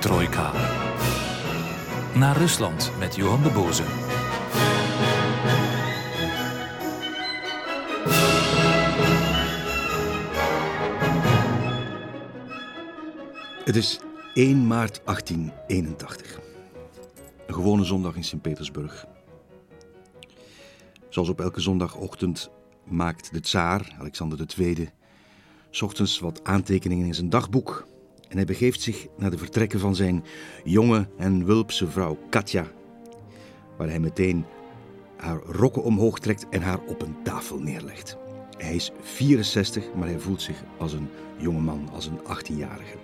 Trojka. Naar Rusland met Johan de Boze. Het is 1 maart 1881. Een gewone zondag in Sint-Petersburg. Zoals op elke zondagochtend maakt de tsaar, Alexander II, ochtends wat aantekeningen in zijn dagboek. En hij begeeft zich naar de vertrekken van zijn jonge en wulpse vrouw Katja, waar hij meteen haar rokken omhoog trekt en haar op een tafel neerlegt. Hij is 64, maar hij voelt zich als een jonge man, als een 18-jarige.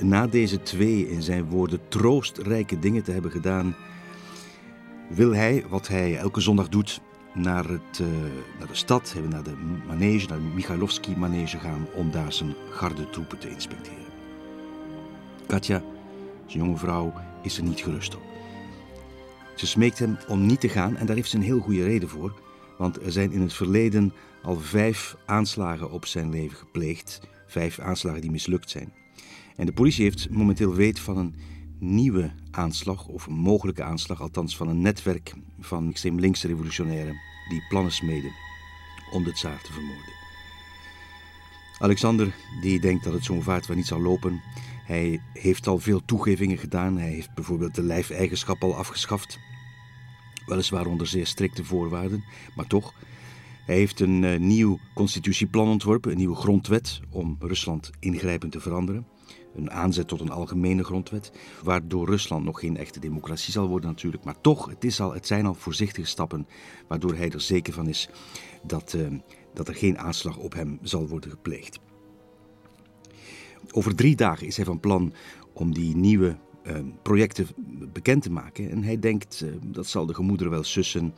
Na deze twee, in zijn woorden, troostrijke dingen te hebben gedaan, wil hij, wat hij elke zondag doet, naar, het, uh, naar de stad, naar de manege, naar de Mikhailovski-manege gaan om daar zijn gardetroepen te inspecteren. Katja, zijn jonge vrouw, is er niet gerust op. Ze smeekt hem om niet te gaan en daar heeft ze een heel goede reden voor, want er zijn in het verleden al vijf aanslagen op zijn leven gepleegd, vijf aanslagen die mislukt zijn. En de politie heeft momenteel weet van een nieuwe aanslag, of een mogelijke aanslag, althans van een netwerk van extreem linkse revolutionairen die plannen smeden om de tsaar te vermoorden. Alexander, die denkt dat het zo'n vaart wel niet zal lopen, hij heeft al veel toegevingen gedaan. Hij heeft bijvoorbeeld de lijfeigenschap al afgeschaft. Weliswaar onder zeer strikte voorwaarden, maar toch. Hij heeft een uh, nieuw constitutieplan ontworpen, een nieuwe grondwet om Rusland ingrijpend te veranderen. Een aanzet tot een algemene grondwet, waardoor Rusland nog geen echte democratie zal worden natuurlijk. Maar toch, het, is al, het zijn al voorzichtige stappen waardoor hij er zeker van is dat, uh, dat er geen aanslag op hem zal worden gepleegd. Over drie dagen is hij van plan om die nieuwe uh, projecten bekend te maken. En hij denkt uh, dat zal de gemoederen wel sussen.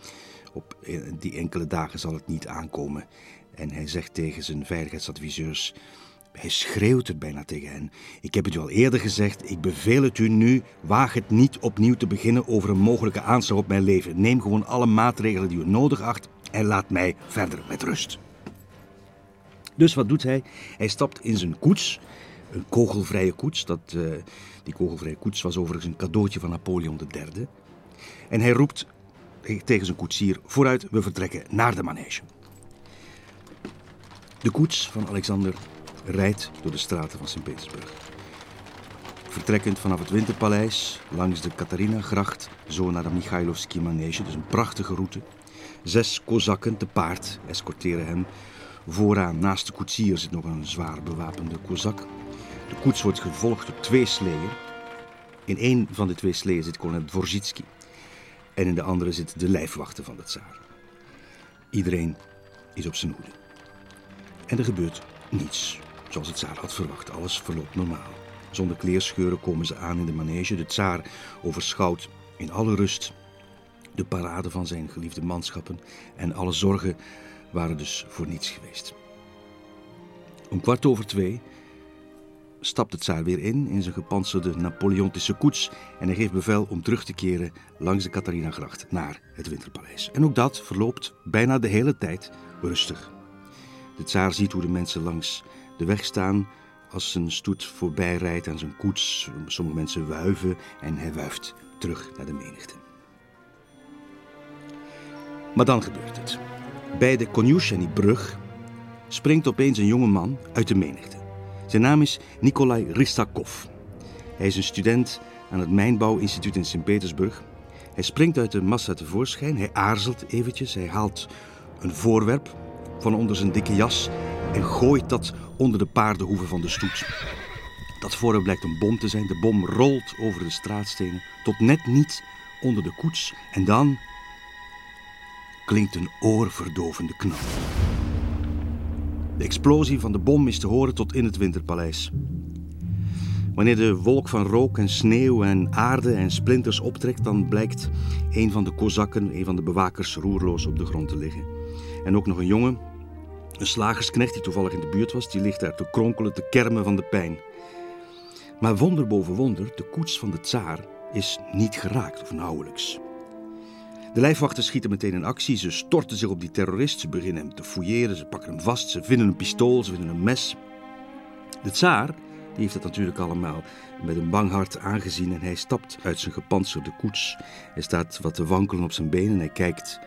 Op die enkele dagen zal het niet aankomen. En hij zegt tegen zijn veiligheidsadviseurs. Hij schreeuwt er bijna tegen hen. Ik heb het u al eerder gezegd, ik beveel het u nu, waag het niet opnieuw te beginnen over een mogelijke aanslag op mijn leven. Neem gewoon alle maatregelen die u nodig acht en laat mij verder met rust. Dus wat doet hij? Hij stapt in zijn koets, een kogelvrije koets. Dat, uh, die kogelvrije koets was overigens een cadeautje van Napoleon III. En hij roept tegen zijn koetsier: Vooruit, we vertrekken naar de manege. De koets van Alexander rijdt door de straten van Sint-Petersburg. Vertrekkend vanaf het Winterpaleis, langs de Katharina-gracht, zo naar de Mikhailovski manege, dus een prachtige route. Zes kozakken te paard escorteren hem. Vooraan, naast de koetsier, zit nog een zwaar bewapende kozak. De koets wordt gevolgd door twee sleeën. In één van de twee sleeën zit kolonel Dvorzitsky. En in de andere zit de lijfwachten van de tsaar. Iedereen is op zijn hoede. En er gebeurt niets. Zoals het tsaar had verwacht, alles verloopt normaal. Zonder kleerscheuren komen ze aan in de manege. De tsaar overschouwt in alle rust de parade van zijn geliefde manschappen. En alle zorgen waren dus voor niets geweest. Om kwart over twee stapt de tsaar weer in in zijn gepantserde Napoleontische koets en hij geeft bevel om terug te keren langs de Catharina-gracht naar het Winterpaleis. En ook dat verloopt bijna de hele tijd rustig. De tsaar ziet hoe de mensen langs de weg staan als zijn stoet voorbij rijdt aan zijn koets. Sommige mensen wuiven en hij wuift terug naar de menigte. Maar dan gebeurt het. Bij de Konjusheny-brug springt opeens een jonge man uit de menigte. Zijn naam is Nikolai Ristakov. Hij is een student aan het Mijnbouwinstituut in Sint-Petersburg. Hij springt uit de massa tevoorschijn. Hij aarzelt eventjes. Hij haalt een voorwerp van onder zijn dikke jas en gooit dat onder de paardenhoeven van de stoet. Dat voorwerp blijkt een bom te zijn. De bom rolt over de straatstenen tot net niet onder de koets. En dan klinkt een oorverdovende knal. De explosie van de bom is te horen tot in het Winterpaleis. Wanneer de wolk van rook en sneeuw en aarde en splinters optrekt, dan blijkt een van de kozakken, een van de bewakers, roerloos op de grond te liggen. En ook nog een jongen, een slagersknecht die toevallig in de buurt was, die ligt daar te kronkelen, te kermen van de pijn. Maar wonder boven wonder, de koets van de tsaar is niet geraakt of nauwelijks. De lijfwachten schieten meteen in actie. Ze storten zich op die terrorist. Ze beginnen hem te fouilleren. Ze pakken hem vast. Ze vinden een pistool. Ze vinden een mes. De tsaar Die heeft het natuurlijk allemaal met een bang hart aangezien en hij stapt uit zijn gepantserde koets. Hij staat wat te wankelen op zijn benen. Hij kijkt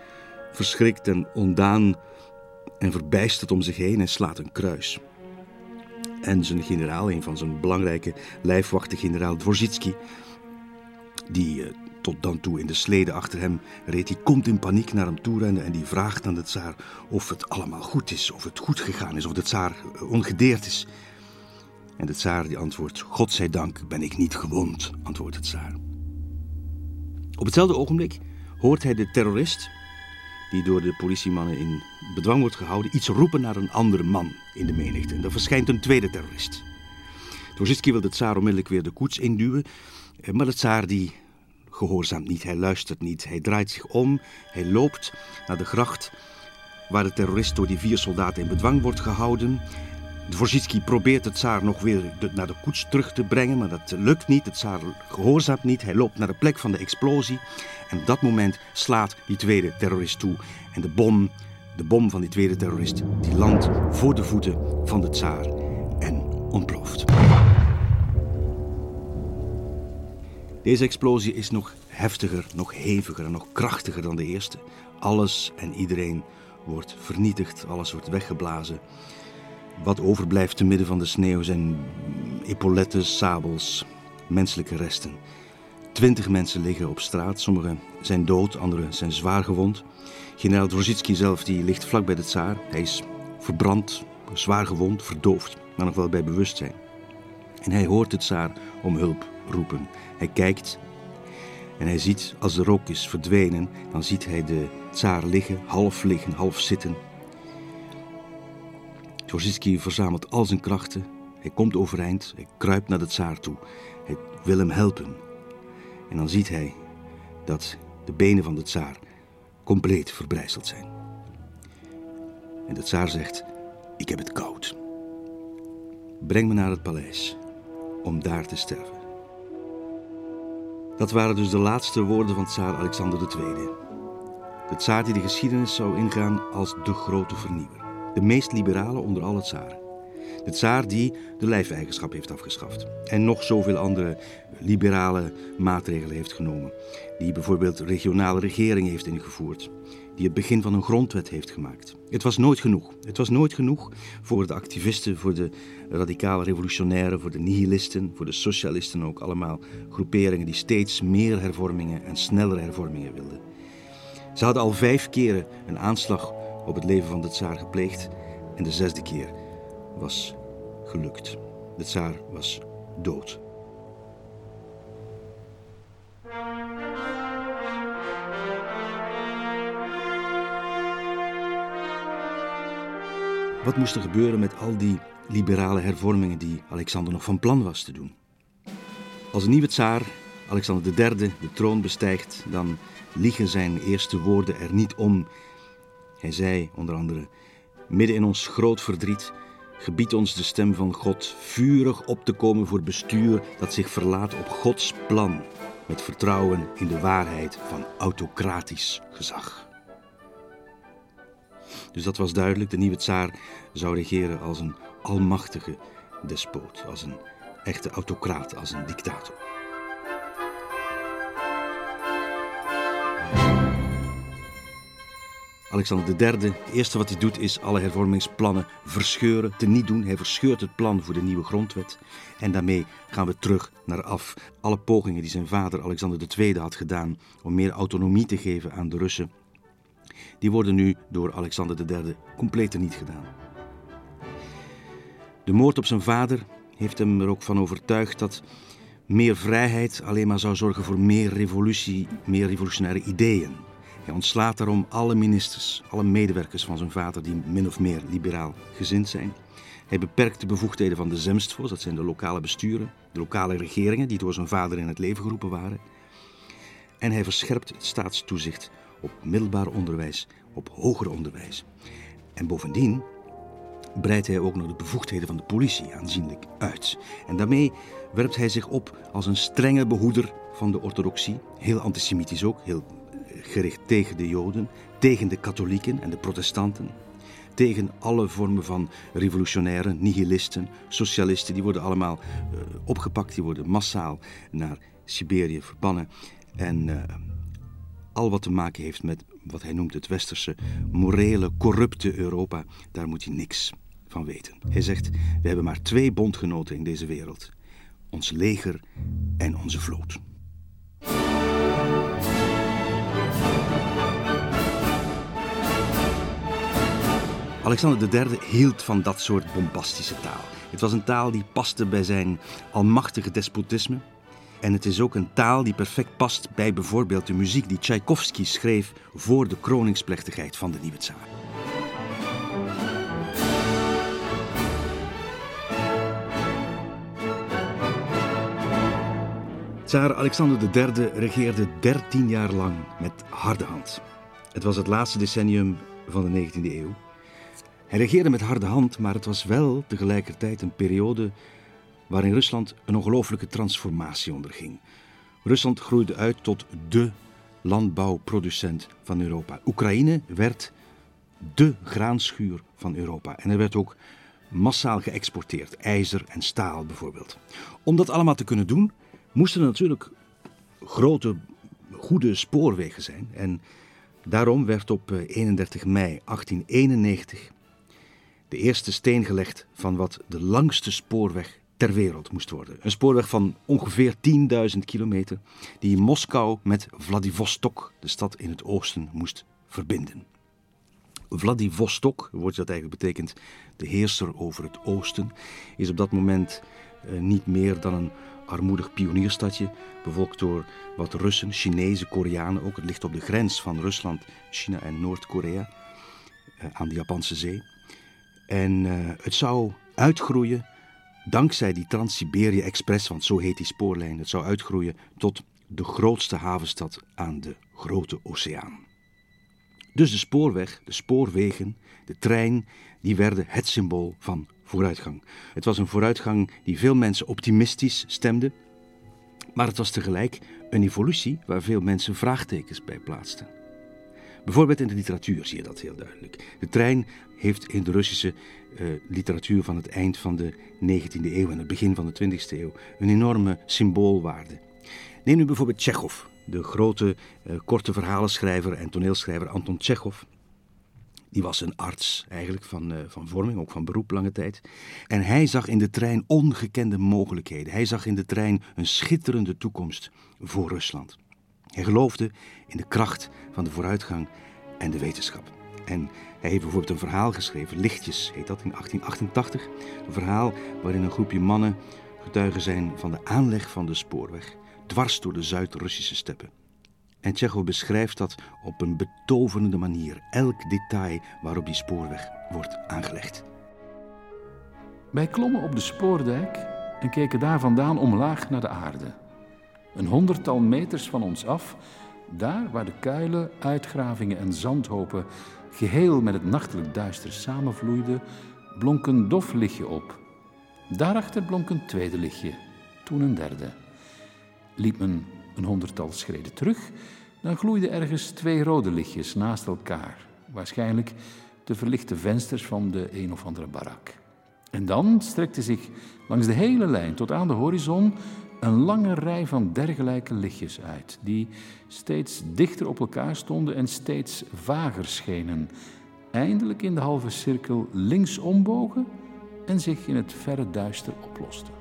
verschrikt en ondaan en verbijsterd om zich heen en slaat een kruis. En zijn generaal, een van zijn belangrijke lijfwachten, generaal Dvorzitsky, die eh, tot dan toe in de slede achter hem reed, die komt in paniek naar hem toe rennen en die vraagt aan de tsaar of het allemaal goed is, of het goed gegaan is, of de tsaar eh, ongedeerd is. En de tsaar die antwoordt, God zij dank ben ik niet gewond, antwoordt de tsaar. Op hetzelfde ogenblik hoort hij de terrorist, die door de politiemannen in bedwang wordt gehouden, iets roepen naar een andere man in de menigte. En er verschijnt een tweede terrorist. Dvorzitsky wil de tsaar onmiddellijk weer de koets induwen, eh, maar de tsaar die gehoorzaamt niet, hij luistert niet. Hij draait zich om, hij loopt naar de gracht waar de terrorist door die vier soldaten in bedwang wordt gehouden. Dvorzitsky probeert het tsaar nog weer naar de koets terug te brengen, maar dat lukt niet. Het tsaar gehoorzaamt niet. Hij loopt naar de plek van de explosie. En op dat moment slaat die tweede terrorist toe. En de bom, de bom van die tweede terrorist, die landt voor de voeten van de tsaar en ontploft. Deze explosie is nog heftiger, nog heviger en nog krachtiger dan de eerste. Alles en iedereen wordt vernietigd, alles wordt weggeblazen. Wat overblijft te midden van de sneeuw zijn epauletten, sabels, menselijke resten. Twintig mensen liggen op straat, sommigen zijn dood, anderen zijn zwaar gewond. Generaal Dvorzitsky zelf die ligt vlak bij de tsaar. Hij is verbrand, zwaar gewond, verdoofd, maar nog wel bij bewustzijn. En hij hoort de tsaar om hulp roepen. Hij kijkt en hij ziet, als de rook is verdwenen, dan ziet hij de tsaar liggen, half liggen, half zitten. Dvorzitsky verzamelt al zijn krachten. Hij komt overeind, hij kruipt naar de tsaar toe. Hij wil hem helpen. En dan ziet hij dat de benen van de tsaar compleet verbrijzeld zijn. En de tsaar zegt, ik heb het koud. Breng me naar het paleis om daar te sterven. Dat waren dus de laatste woorden van tsaar Alexander II. De tsaar die de geschiedenis zou ingaan als de grote vernieuwer. De meest liberale onder alle tsaren. De tsaar die de lijfeigenschap heeft afgeschaft. En nog zoveel andere liberale maatregelen heeft genomen. Die bijvoorbeeld regionale regeringen heeft ingevoerd. Die het begin van een grondwet heeft gemaakt. Het was nooit genoeg. Het was nooit genoeg voor de activisten, voor de radicale revolutionairen, voor de nihilisten, voor de socialisten ook. Allemaal groeperingen die steeds meer hervormingen en snellere hervormingen wilden. Ze hadden al vijf keren een aanslag op het leven van de tsaar gepleegd. En de zesde keer was gelukt. De tsaar was dood. Wat moest er gebeuren met al die liberale hervormingen die Alexander nog van plan was te doen? Als een nieuwe tsaar, Alexander III, de troon bestijgt, dan liegen zijn eerste woorden er niet om. Hij zei onder andere: Midden in ons groot verdriet gebiedt ons de stem van God vurig op te komen voor bestuur dat zich verlaat op Gods plan, met vertrouwen in de waarheid van autocratisch gezag. Dus dat was duidelijk, de nieuwe tsaar zou regeren als een almachtige despoot, als een echte autocraat, als een dictator. Alexander III, het eerste wat hij doet is alle hervormingsplannen verscheuren, te niet doen. Hij verscheurt het plan voor de nieuwe grondwet. En daarmee gaan we terug naar af. Alle pogingen die zijn vader Alexander II had gedaan om meer autonomie te geven aan de Russen, die worden nu door Alexander III compleet niet gedaan. De moord op zijn vader heeft hem er ook van overtuigd dat meer vrijheid alleen maar zou zorgen voor meer revolutie, meer revolutionaire ideeën. Hij ontslaat daarom alle ministers, alle medewerkers van zijn vader die min of meer liberaal gezind zijn. Hij beperkt de bevoegdheden van de zemstvos, dat zijn de lokale besturen, de lokale regeringen die door zijn vader in het leven geroepen waren. En hij verscherpt het staatstoezicht op middelbaar onderwijs, op hoger onderwijs. En bovendien breidt hij ook nog de bevoegdheden van de politie aanzienlijk uit. En daarmee werpt hij zich op als een strenge behoeder van de orthodoxie, heel antisemitisch ook, heel gericht tegen de Joden, tegen de katholieken en de protestanten. tegen alle vormen van revolutionairen, nihilisten, socialisten. Die worden allemaal uh, opgepakt, die worden massaal naar Siberië verbannen. En uh, al wat te maken heeft met wat hij noemt het westerse, morele, corrupte Europa, daar moet hij niks van weten. Hij zegt: We hebben maar twee bondgenoten in deze wereld: ons leger en onze vloot. Alexander III hield van dat soort bombastische taal. Het was een taal die paste bij zijn almachtige despotisme. En het is ook een taal die perfect past bij bijvoorbeeld de muziek die Tchaikovsky schreef voor de kroningsplechtigheid van de nieuwe tsaar. Tsaar Alexander III regeerde 13 jaar lang met harde hand. Het was het laatste decennium van de 19e eeuw. Hij regeerde met harde hand, maar het was wel tegelijkertijd een periode waarin Rusland een ongelooflijke transformatie onderging. Rusland groeide uit tot de landbouwproducent van Europa. Oekraïne werd de graanschuur van Europa. En er werd ook massaal geëxporteerd, ijzer en staal bijvoorbeeld. Om dat allemaal te kunnen doen, moesten er natuurlijk grote, goede spoorwegen zijn. En daarom werd op 31 eh, mei 1891 de eerste steen gelegd van wat de langste spoorweg ter wereld moest worden. Een spoorweg van ongeveer 10.000 kilometer die Moskou met Vladivostok, de stad in het oosten, moest verbinden. Vladivostok, woord dat eigenlijk betekent de heerser over het oosten, is op dat moment eh, niet meer dan een armoedig pionierstadje, bevolkt door wat Russen, Chinezen, Koreanen ook. Het ligt op de grens van Rusland, China en Noord-Korea, eh, aan de Japanse zee. En uh, het zou uitgroeien dankzij die Trans-Siberië Express, want zo heet die spoorlijn, het zou uitgroeien tot de grootste havenstad aan de Grote Oceaan. Dus de spoorweg, de spoorwegen, de trein, die werden het symbool van vooruitgang. Het was een vooruitgang die veel mensen optimistisch stemde, maar het was tegelijk een evolutie waar veel mensen vraagtekens bij plaatsten. Bijvoorbeeld in de literatuur zie je dat heel duidelijk. De trein heeft in de Russische uh, literatuur van het eind van de 19e eeuw en het begin van de 20e eeuw een enorme symboolwaarde. Neem nu bijvoorbeeld Tsjechov, de grote uh, korte verhalenschrijver en toneelschrijver Anton Tsjechov. Die was een arts eigenlijk van, uh, van vorming, ook van beroep lange tijd. En hij zag in de trein ongekende mogelijkheden. Hij zag in de trein een schitterende toekomst voor Rusland. Hij geloofde in de kracht van de vooruitgang en de wetenschap. En hij heeft bijvoorbeeld een verhaal geschreven, Lichtjes heet dat, in 1888. Een verhaal waarin een groepje mannen getuigen zijn van de aanleg van de spoorweg, dwars door de Zuid-Russische steppen. En Tsjechov beschrijft dat op een betoverende manier, elk detail waarop die spoorweg wordt aangelegd. Wij klommen op de spoordijk en keken daar vandaan omlaag naar de aarde. Een honderdtal meters van ons af, daar waar de kuilen, uitgravingen en zandhopen geheel met het nachtelijk duister samenvloeiden, blonk een dof lichtje op. Daarachter blonk een tweede lichtje, toen een derde. Liep men een honderdtal schreden terug, dan gloeiden ergens twee rode lichtjes naast elkaar, waarschijnlijk de verlichte vensters van de een of andere barak. En dan strekte zich langs de hele lijn tot aan de horizon een lange rij van dergelijke lichtjes uit, die steeds dichter op elkaar stonden en steeds vager schenen, eindelijk in de halve cirkel links ombogen en zich in het verre duister oplosten.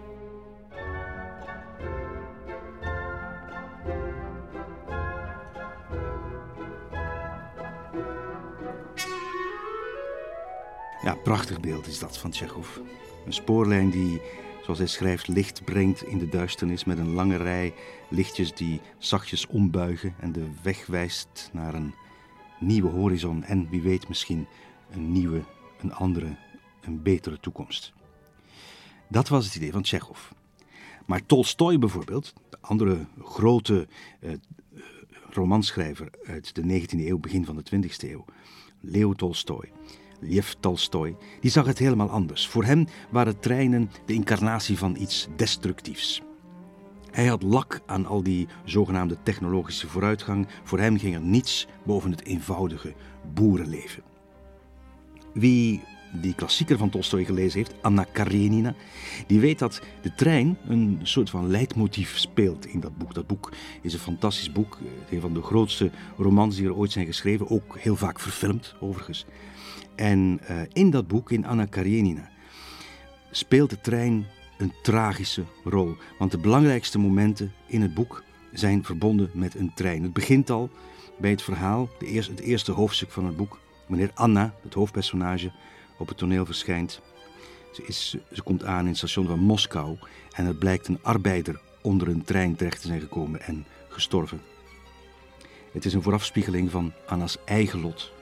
Ja, prachtig beeld is dat van Tsjechov. Een spoorlijn die zoals hij schrijft, licht brengt in de duisternis met een lange rij lichtjes die zachtjes ombuigen en de weg wijst naar een nieuwe horizon en wie weet misschien een nieuwe, een andere, een betere toekomst. Dat was het idee van Tsjechov. Maar Tolstoy bijvoorbeeld, de andere grote eh, romanschrijver uit de 19e eeuw, begin van de 20e eeuw, Leo Tolstoy, Lev Tolstoy, die zag het helemaal anders. Voor hem waren treinen de incarnatie van iets destructiefs. Hij had lak aan al die zogenaamde technologische vooruitgang. Voor hem ging er niets boven het eenvoudige boerenleven. Wie die klassieker van Tolstoy gelezen heeft, Anna Karenina, die weet dat de trein een soort van leidmotief speelt in dat boek. Dat boek is een fantastisch boek, een van de grootste romans die er ooit zijn geschreven, ook heel vaak verfilmd overigens. En uh, in dat boek, in Anna Karenina, speelt de trein een tragische rol. Want de belangrijkste momenten in het boek zijn verbonden met een trein. Het begint al bij het verhaal, de eerste, het eerste hoofdstuk van het boek, wanneer Anna, het hoofdpersonage, op het toneel verschijnt. Ze, is, ze komt aan in het station van Moskou en het blijkt een arbeider onder een trein terecht te zijn gekomen en gestorven. Het is een voorafspiegeling van Anna's eigen lot.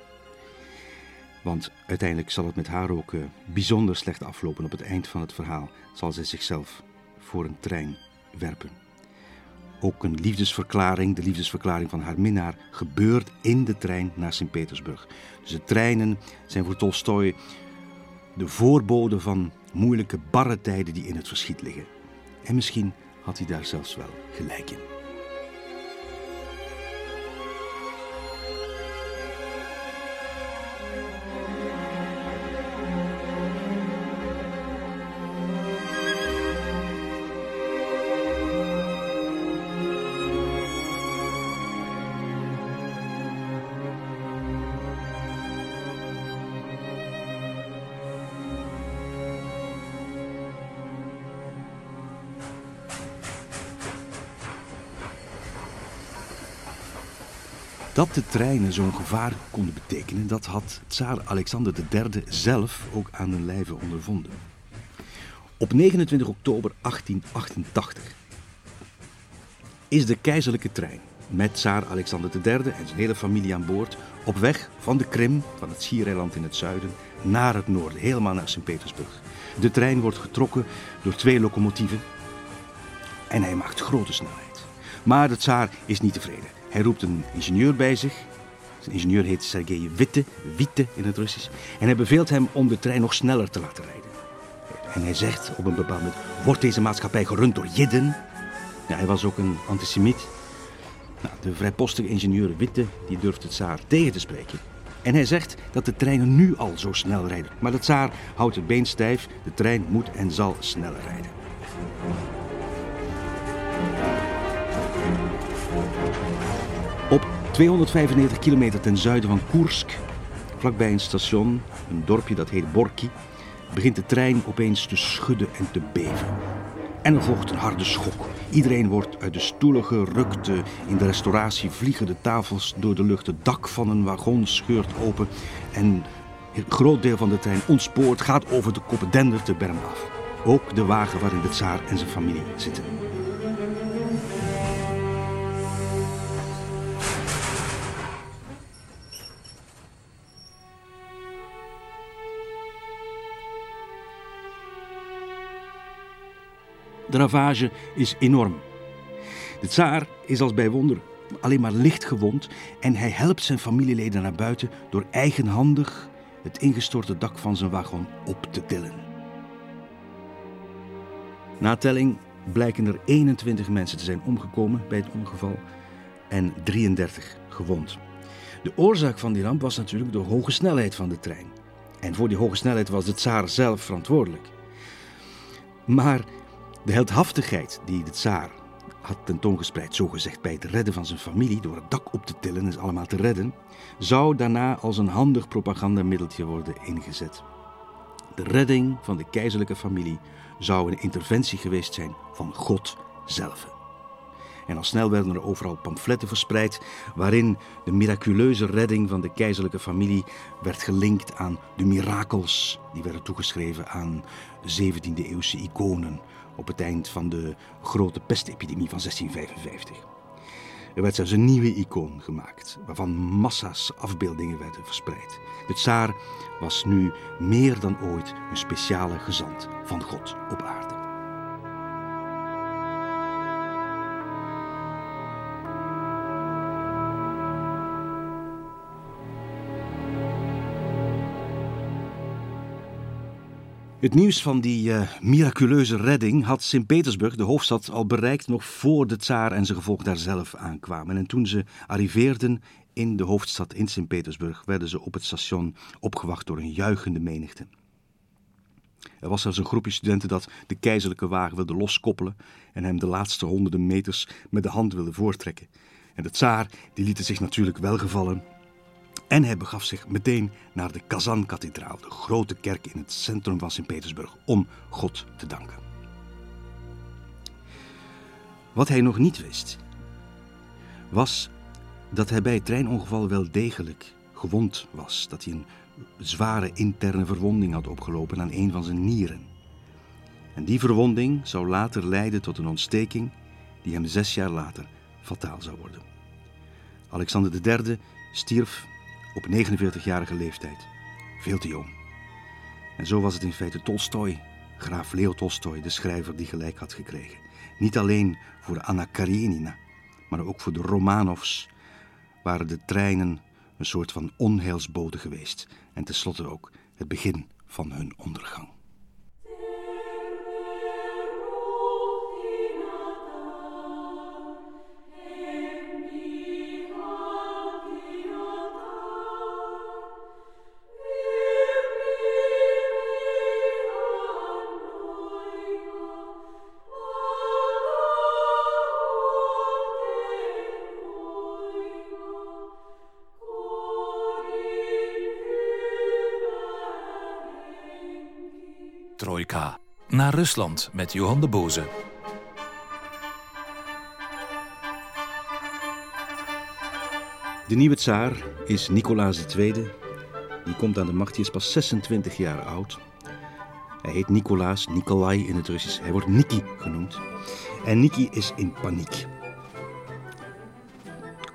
Want uiteindelijk zal het met haar ook uh, bijzonder slecht aflopen. Op het eind van het verhaal zal zij zichzelf voor een trein werpen. Ook een liefdesverklaring, de liefdesverklaring van haar minnaar, gebeurt in de trein naar Sint-Petersburg. Dus de treinen zijn voor Tolstoy de voorbode van moeilijke, barre tijden die in het verschiet liggen. En misschien had hij daar zelfs wel gelijk in. Dat de treinen zo'n gevaar konden betekenen, dat had tsaar Alexander III zelf ook aan den lijve ondervonden. Op 29 oktober 1888 is de keizerlijke trein met tsaar Alexander III en zijn hele familie aan boord op weg van de Krim, van het Schiereiland in het zuiden, naar het noorden, helemaal naar Sint-Petersburg. De trein wordt getrokken door twee locomotieven en hij maakt grote snelheid. Maar de tsaar is niet tevreden. Hij roept een ingenieur bij zich. Zijn ingenieur heet Sergei Witte, Witte in het Russisch. En hij beveelt hem om de trein nog sneller te laten rijden. En hij zegt op een bepaald moment: Wordt deze maatschappij gerund door Jidden? Ja, hij was ook een antisemiet. Nou, de vrijpostige ingenieur Witte die durft het tsaar tegen te spreken. En hij zegt dat de treinen nu al zo snel rijden. Maar de tsaar houdt het been stijf. De trein moet en zal sneller rijden. 295 kilometer ten zuiden van Koersk, vlakbij een station, een dorpje dat heet Borki, begint de trein opeens te schudden en te beven. En er volgt een harde schok. Iedereen wordt uit de stoelen gerukt. In de restauratie vliegen de tafels door de lucht. Het dak van een wagon scheurt open. En een groot deel van de trein ontspoort, gaat over de koppen, dendert de berm af. Ook de wagen waarin de tsaar en zijn familie zitten. De ravage is enorm. De tsaar is als bij wonder alleen maar licht gewond en hij helpt zijn familieleden naar buiten door eigenhandig het ingestorte dak van zijn wagon op te tillen. Na telling blijken er 21 mensen te zijn omgekomen bij het ongeval en 33 gewond. De oorzaak van die ramp was natuurlijk de hoge snelheid van de trein. En voor die hoge snelheid was de tsaar zelf verantwoordelijk. Maar de heldhaftigheid die de tsaar had tentoongespreid, zogezegd bij het redden van zijn familie, door het dak op te tillen en ze allemaal te redden, zou daarna als een handig propagandamiddeltje worden ingezet. De redding van de keizerlijke familie zou een interventie geweest zijn van God zelf. En al snel werden er overal pamfletten verspreid waarin de miraculeuze redding van de keizerlijke familie werd gelinkt aan de mirakels die werden toegeschreven aan 17e-eeuwse iconen op het eind van de grote pestepidemie van 1655. Er werd zelfs een nieuwe icoon gemaakt, waarvan massa's afbeeldingen werden verspreid. De tsaar was nu meer dan ooit een speciale gezant van God op aarde. Het nieuws van die uh, miraculeuze redding had Sint-Petersburg, de hoofdstad, al bereikt nog voor de tsaar en zijn gevolg daar zelf aankwamen. En toen ze arriveerden in de hoofdstad in Sint-Petersburg werden ze op het station opgewacht door een juichende menigte. Er was zelfs een groepje studenten dat de keizerlijke wagen wilde loskoppelen en hem de laatste honderden meters met de hand wilde voortrekken. En de tsaar die liet zich natuurlijk welgevallen en hij begaf zich meteen naar de Kazan-kathedraal, de grote kerk in het centrum van Sint-Petersburg, om God te danken. Wat hij nog niet wist, was dat hij bij het treinongeval wel degelijk gewond was. Dat hij een zware interne verwonding had opgelopen aan een van zijn nieren. En die verwonding zou later leiden tot een ontsteking die hem zes jaar later fataal zou worden. Alexander III stierf op 49-jarige leeftijd, veel te jong. En zo was het in feite Tolstoj, graaf Leo Tolstoj, de schrijver die gelijk had gekregen. Niet alleen voor Anna Karenina, maar ook voor de Romanovs waren de treinen een soort van onheilsbode geweest en tenslotte ook het begin van hun ondergang. Naar Rusland met Johan de Boze. De nieuwe tsaar is Nicolaas II. Die komt aan de macht, hij is pas 26 jaar oud. Hij heet Nicolaas, Nikolai in het Russisch. Hij wordt Niki genoemd. En Niki is in paniek.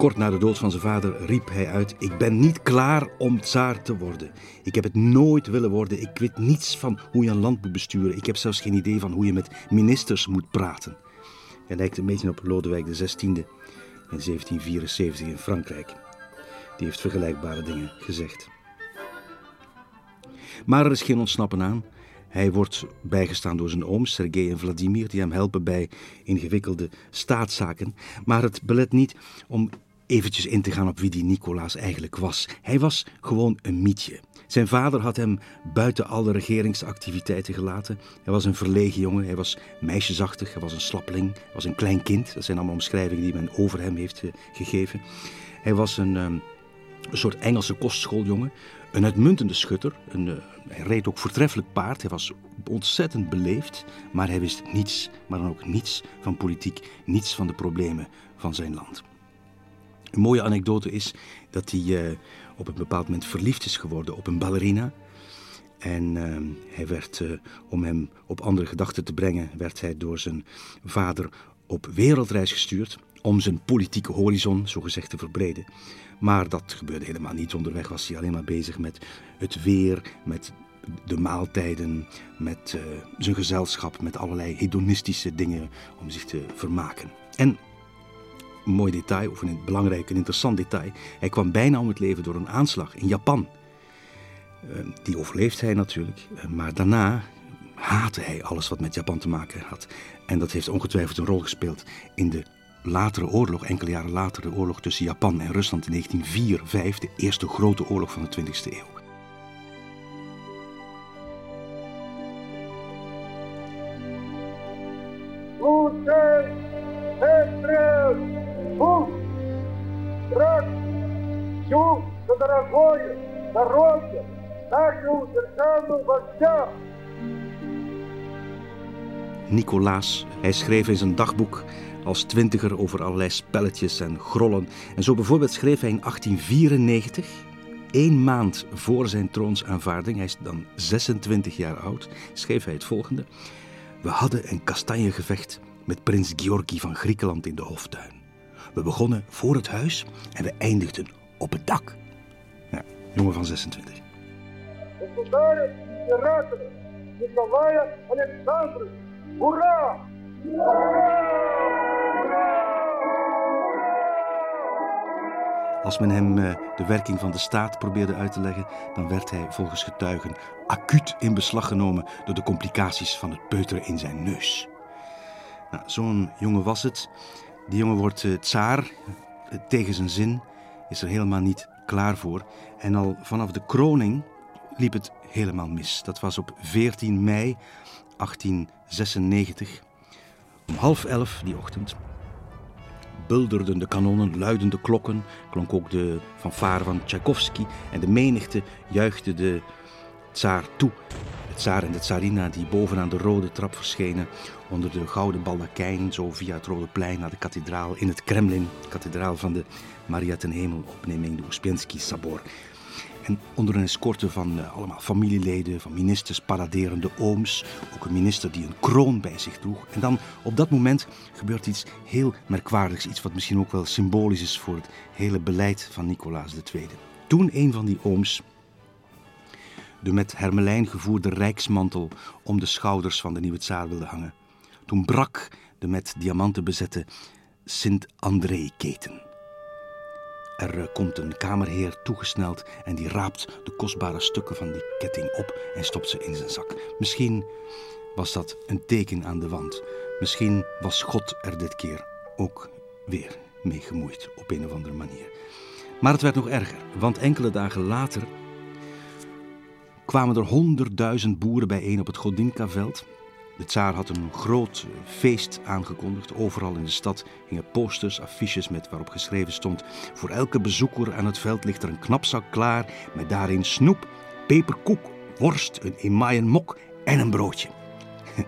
Kort na de dood van zijn vader riep hij uit: Ik ben niet klaar om tsaar te worden. Ik heb het nooit willen worden. Ik weet niets van hoe je een land moet besturen. Ik heb zelfs geen idee van hoe je met ministers moet praten. Hij lijkt een beetje op Lodewijk XVI in 1774 in Frankrijk. Die heeft vergelijkbare dingen gezegd. Maar er is geen ontsnappen aan. Hij wordt bijgestaan door zijn ooms, Sergei en Vladimir, die hem helpen bij ingewikkelde staatszaken. Maar het belet niet om eventjes in te gaan op wie die Nicolaas eigenlijk was. Hij was gewoon een mietje. Zijn vader had hem buiten alle regeringsactiviteiten gelaten. Hij was een verlegen jongen, hij was meisjesachtig, hij was een slappeling, hij was een klein kind. Dat zijn allemaal omschrijvingen die men over hem heeft eh, gegeven. Hij was een, um, een soort Engelse kostschooljongen, een uitmuntende schutter. Een, uh, hij reed ook voortreffelijk paard, hij was ontzettend beleefd, maar hij wist niets, maar dan ook niets van politiek, niets van de problemen van zijn land. Een mooie anekdote is dat hij uh, op een bepaald moment verliefd is geworden op een ballerina. En uh, hij werd, uh, om hem op andere gedachten te brengen, werd hij door zijn vader op wereldreis gestuurd om zijn politieke horizon, zogezegd, te verbreden. Maar dat gebeurde helemaal niet. Onderweg was hij alleen maar bezig met het weer, met de maaltijden, met zijn gezelschap, met allerlei hedonistische dingen om zich te vermaken. En mooi detail, of een belangrijk en interessant detail. Hij kwam bijna om het leven door een aanslag in Japan. Uh, die overleeft hij natuurlijk, uh, maar daarna haatte hij alles wat met Japan te maken had. En dat heeft ongetwijfeld een rol gespeeld in de latere oorlog, enkele jaren later, de oorlog tussen Japan en Rusland in 1904-5, de eerste grote oorlog van de 20e eeuw всю дорогое здоровье нашего державного вождя. Nicolaas, hij schreef in zijn dagboek als twintiger over allerlei spelletjes en grollen. En zo bijvoorbeeld schreef hij in 1894, één maand voor zijn troonsaanvaarding, hij is dan 26 jaar oud, schreef hij het volgende. We hadden een kastanjegevecht met prins Georgi van Griekenland in de hoftuin. We begonnen voor het huis en we eindigden op het dak. Ja, jongen van 26. Hoera! Als men hem uh, de werking van de staat probeerde uit te leggen, dan werd hij volgens getuigen acuut in beslag genomen door de complicaties van het peuteren in zijn neus. Nou, Zo'n jongen was het. Die jongen wordt uh, tsaar tegen zijn zin is er helemaal niet klaar voor. En al vanaf de kroning liep het helemaal mis. Dat was op 14 mei 1896. Om half elf die ochtend bulderden de kanonnen, luiden de klokken, klonk ook de fanfare van Tchaikovsky en de menigte juichte de tsaar toe. Tsaar en de tsarina die bovenaan de rode trap verschenen onder de gouden baldakijn, zo via het Rode Plein naar de kathedraal in het Kremlin, kathedraal van de Maria ten Hemelopneming, de Uspensky Sabor. En onder een escorte van uh, allemaal familieleden, van ministers, paraderende ooms. Ook een minister die een kroon bij zich droeg. En dan op dat moment gebeurt iets heel merkwaardigs. Iets wat misschien ook wel symbolisch is voor het hele beleid van Nicolaas II. Toen een van die ooms de met hermelijn gevoerde rijksmantel om de schouders van de nieuwe tsaar wilde hangen. Toen brak de met diamanten bezette Sint-André-keten. Er eh, komt een kamerheer toegesneld en die raapt de kostbare stukken van die ketting op en stopt ze in zijn zak. Misschien was dat een teken aan de wand. Misschien was God er dit keer ook weer mee gemoeid op een of andere manier. Maar het werd nog erger, want enkele dagen later kwamen er honderdduizend boeren bijeen op het Godinka-veld de tsaar had een groot feest aangekondigd. Overal in de stad hingen posters, affiches met waarop geschreven stond: Voor elke bezoeker aan het veld ligt er een knapzak klaar met daarin snoep, peperkoek, worst, een emaaien mok en een broodje.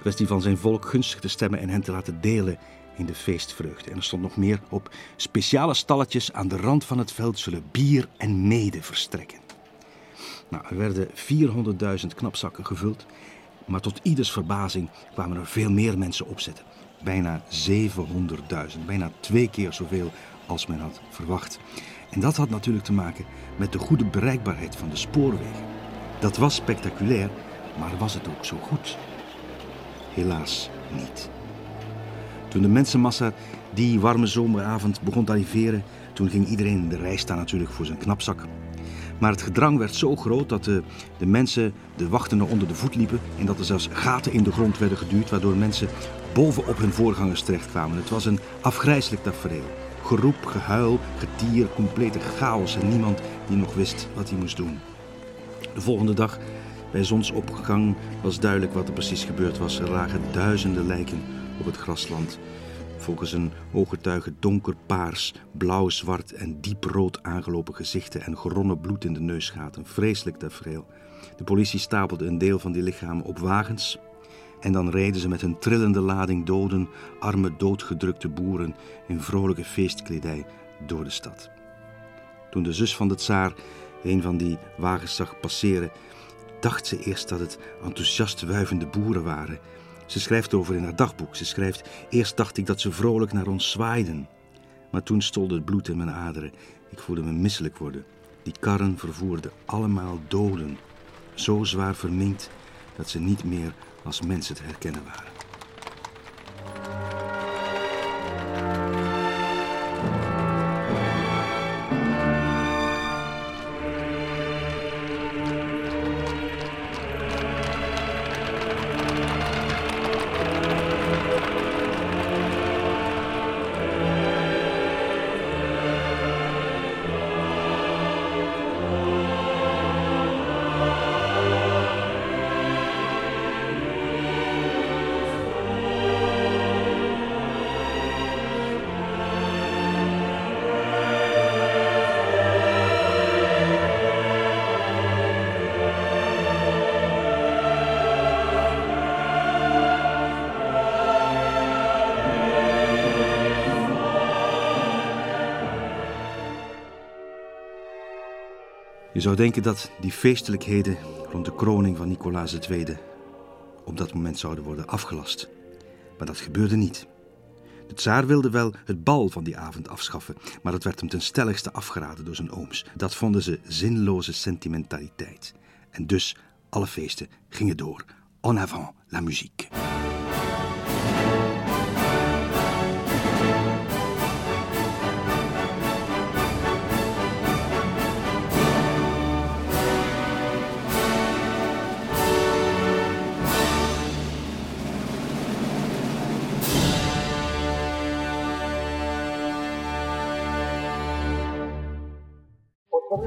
Kwestie van zijn volk gunstig te stemmen en hen te laten delen in de feestvreugde. En er stond nog meer op: speciale stalletjes aan de rand van het veld zullen bier en mede verstrekken. Nou, er werden 400.000 knapzakken gevuld maar tot ieders verbazing kwamen er veel meer mensen opzetten. Bijna 700.000, bijna twee keer zoveel als men had verwacht. En dat had natuurlijk te maken met de goede bereikbaarheid van de spoorwegen. Dat was spectaculair, maar was het ook zo goed? Helaas niet. Toen de mensenmassa die warme zomeravond begon te arriveren, toen ging iedereen in de rij staan natuurlijk voor zijn knapzak. Maar het gedrang werd zo groot dat de, de mensen de wachtenden onder de voet liepen en dat er zelfs gaten in de grond werden geduwd, waardoor mensen bovenop hun voorgangers terechtkwamen. Het was een afgrijselijk tafereel. Geroep, gehuil, getier, complete chaos en niemand die nog wist wat hij moest doen. De volgende dag, bij zonsopgang, was duidelijk wat er precies gebeurd was. Er lagen duizenden lijken op het grasland. Volgens een ooggetuige donkerpaars, blauw-zwart en dieprood aangelopen gezichten en geronnen bloed in de neusgaten. Vreselijk tafereel. De politie stapelde een deel van die lichamen op wagens en dan reden ze met een trillende lading doden, arme doodgedrukte boeren in vrolijke feestkledij door de stad. Toen de zus van de tsaar een van die wagens zag passeren, dacht ze eerst dat het enthousiast wuivende boeren waren ze schrijft over in haar dagboek. Ze schrijft: Eerst dacht ik dat ze vrolijk naar ons zwaaiden. Maar toen stolde het bloed in mijn aderen. Ik voelde me misselijk worden. Die karren vervoerden allemaal doden. Zo zwaar verminkt dat ze niet meer als mensen te herkennen waren. Zou denken dat die feestelijkheden rond de kroning van Nicolaas II op dat moment zouden worden afgelast. Maar dat gebeurde niet. De tsaar wilde wel het bal van die avond afschaffen, maar dat werd hem ten stelligste afgeraden door zijn ooms. Dat vonden ze zinloze sentimentaliteit. En dus alle feesten gingen door. En avant la musique.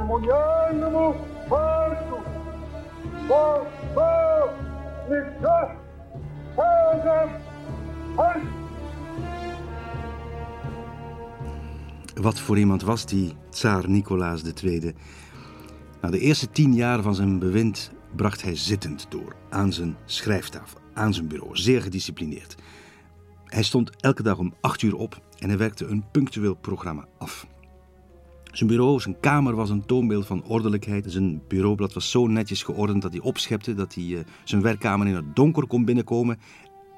церемониальному маршу. Бог, лица, Богом, Wat voor iemand was die tsaar Nicolaas II? Na de eerste tien jaar van zijn bewind bracht hij zittend door, aan zijn schrijftafel, aan zijn bureau, zeer gedisciplineerd. Hij stond elke dag om acht uur op en hij werkte een punctueel programma af. Zijn bureau, zijn kamer was een toonbeeld van ordelijkheid. Zijn bureaublad was zo netjes geordend dat hij opschepte, dat hij uh, zijn werkkamer in het donker kon binnenkomen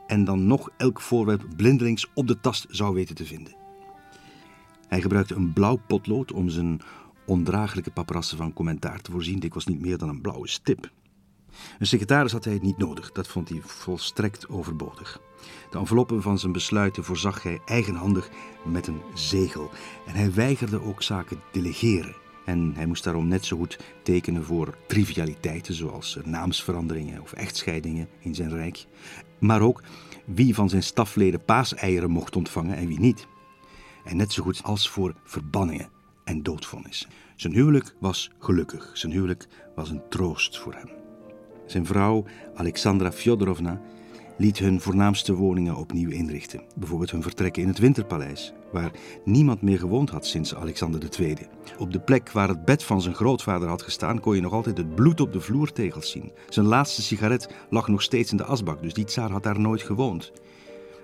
en dan nog elk voorwerp blindelings op de tast zou weten te vinden. Hij gebruikte een blauw potlood om zijn ondraaglijke paprassen van commentaar te voorzien. Dit was niet meer dan een blauwe stip. Een secretaris had hij niet nodig, dat vond hij volstrekt overbodig. De enveloppen van zijn besluiten voorzag hij eigenhandig met een zegel. En hij weigerde ook zaken delegeren. En hij moest daarom net zo goed tekenen voor trivialiteiten zoals naamsveranderingen of echtscheidingen in zijn rijk. Maar ook wie van zijn stafleden paaseieren mocht ontvangen en wie niet. En net zo goed als voor verbanningen en doodvonnissen. Zijn huwelijk was gelukkig. Zijn huwelijk was een troost voor hem. Zijn vrouw, Alexandra Fyodorovna, liet hun voornaamste woningen opnieuw inrichten. Bijvoorbeeld hun vertrekken in het Winterpaleis, waar niemand meer gewoond had sinds Alexander II. Op de plek waar het bed van zijn grootvader had gestaan, kon je nog altijd het bloed op de vloertegels zien. Zijn laatste sigaret lag nog steeds in de asbak, dus die tsaar had daar nooit gewoond.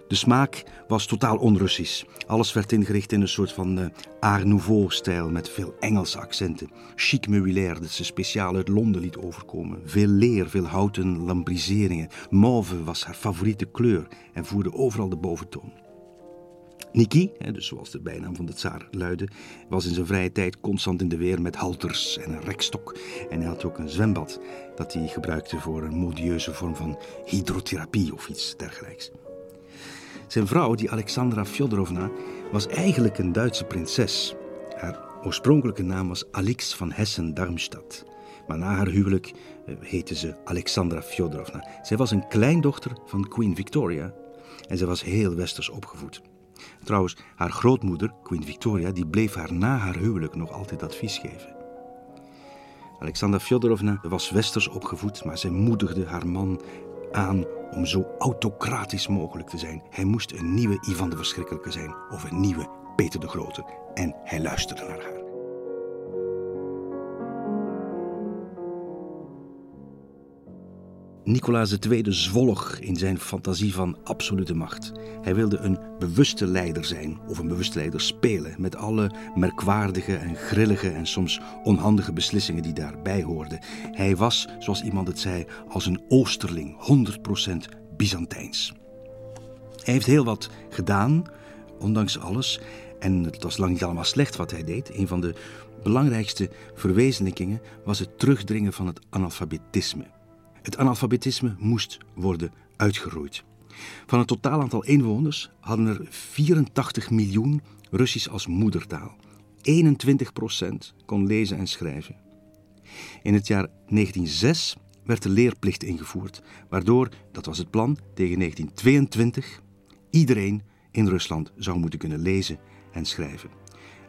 De smaak was totaal onrussisch. Alles werd ingericht in een soort van uh, Art Nouveau-stijl met veel Engelse accenten. Chic meubilair dat ze speciaal uit Londen liet overkomen. Veel leer, veel houten lambriseringen. Mauve was haar favoriete kleur en voerde overal de boventoon. Niki, dus zoals de bijnaam van de tsaar luidde, was in zijn vrije tijd constant in de weer met halters en een rekstok. En hij had ook een zwembad dat hij gebruikte voor een modieuze vorm van hydrotherapie of iets dergelijks. Zijn vrouw, die Alexandra Fyodorovna, was eigenlijk een Duitse prinses. Haar oorspronkelijke naam was Alix van Hessen-Darmstadt. Maar na haar huwelijk eh, heette ze Alexandra Fyodorovna. Zij was een kleindochter van Queen Victoria en zij was heel westers opgevoed. Trouwens, haar grootmoeder, Queen Victoria, die bleef haar na haar huwelijk nog altijd advies geven. Alexandra Fyodorovna was westers opgevoed, maar zij moedigde haar man aan om zo autocratisch mogelijk te zijn. Hij moest een nieuwe Ivan de Verschrikkelijke zijn of een nieuwe Peter de Grote. En hij luisterde naar haar. Nicolaas II zwolg in zijn fantasie van absolute macht. Hij wilde een bewuste leider zijn of een bewuste leider spelen met alle merkwaardige en grillige en soms onhandige beslissingen die daarbij hoorden. Hij was, zoals iemand het zei, als een oosterling, 100% Byzantijns. Hij heeft heel wat gedaan, ondanks alles. En het was lang niet allemaal slecht wat hij deed. Een van de belangrijkste verwezenlijkingen was het terugdringen van het analfabetisme. Het analfabetisme moest worden uitgeroeid. Van het totaal aantal inwoners hadden er 84 miljoen Russisch als moedertaal. 21 procent kon lezen en schrijven. In het jaar 1906 werd de leerplicht ingevoerd, waardoor, dat was het plan, tegen 1922 iedereen in Rusland zou moeten kunnen lezen en schrijven.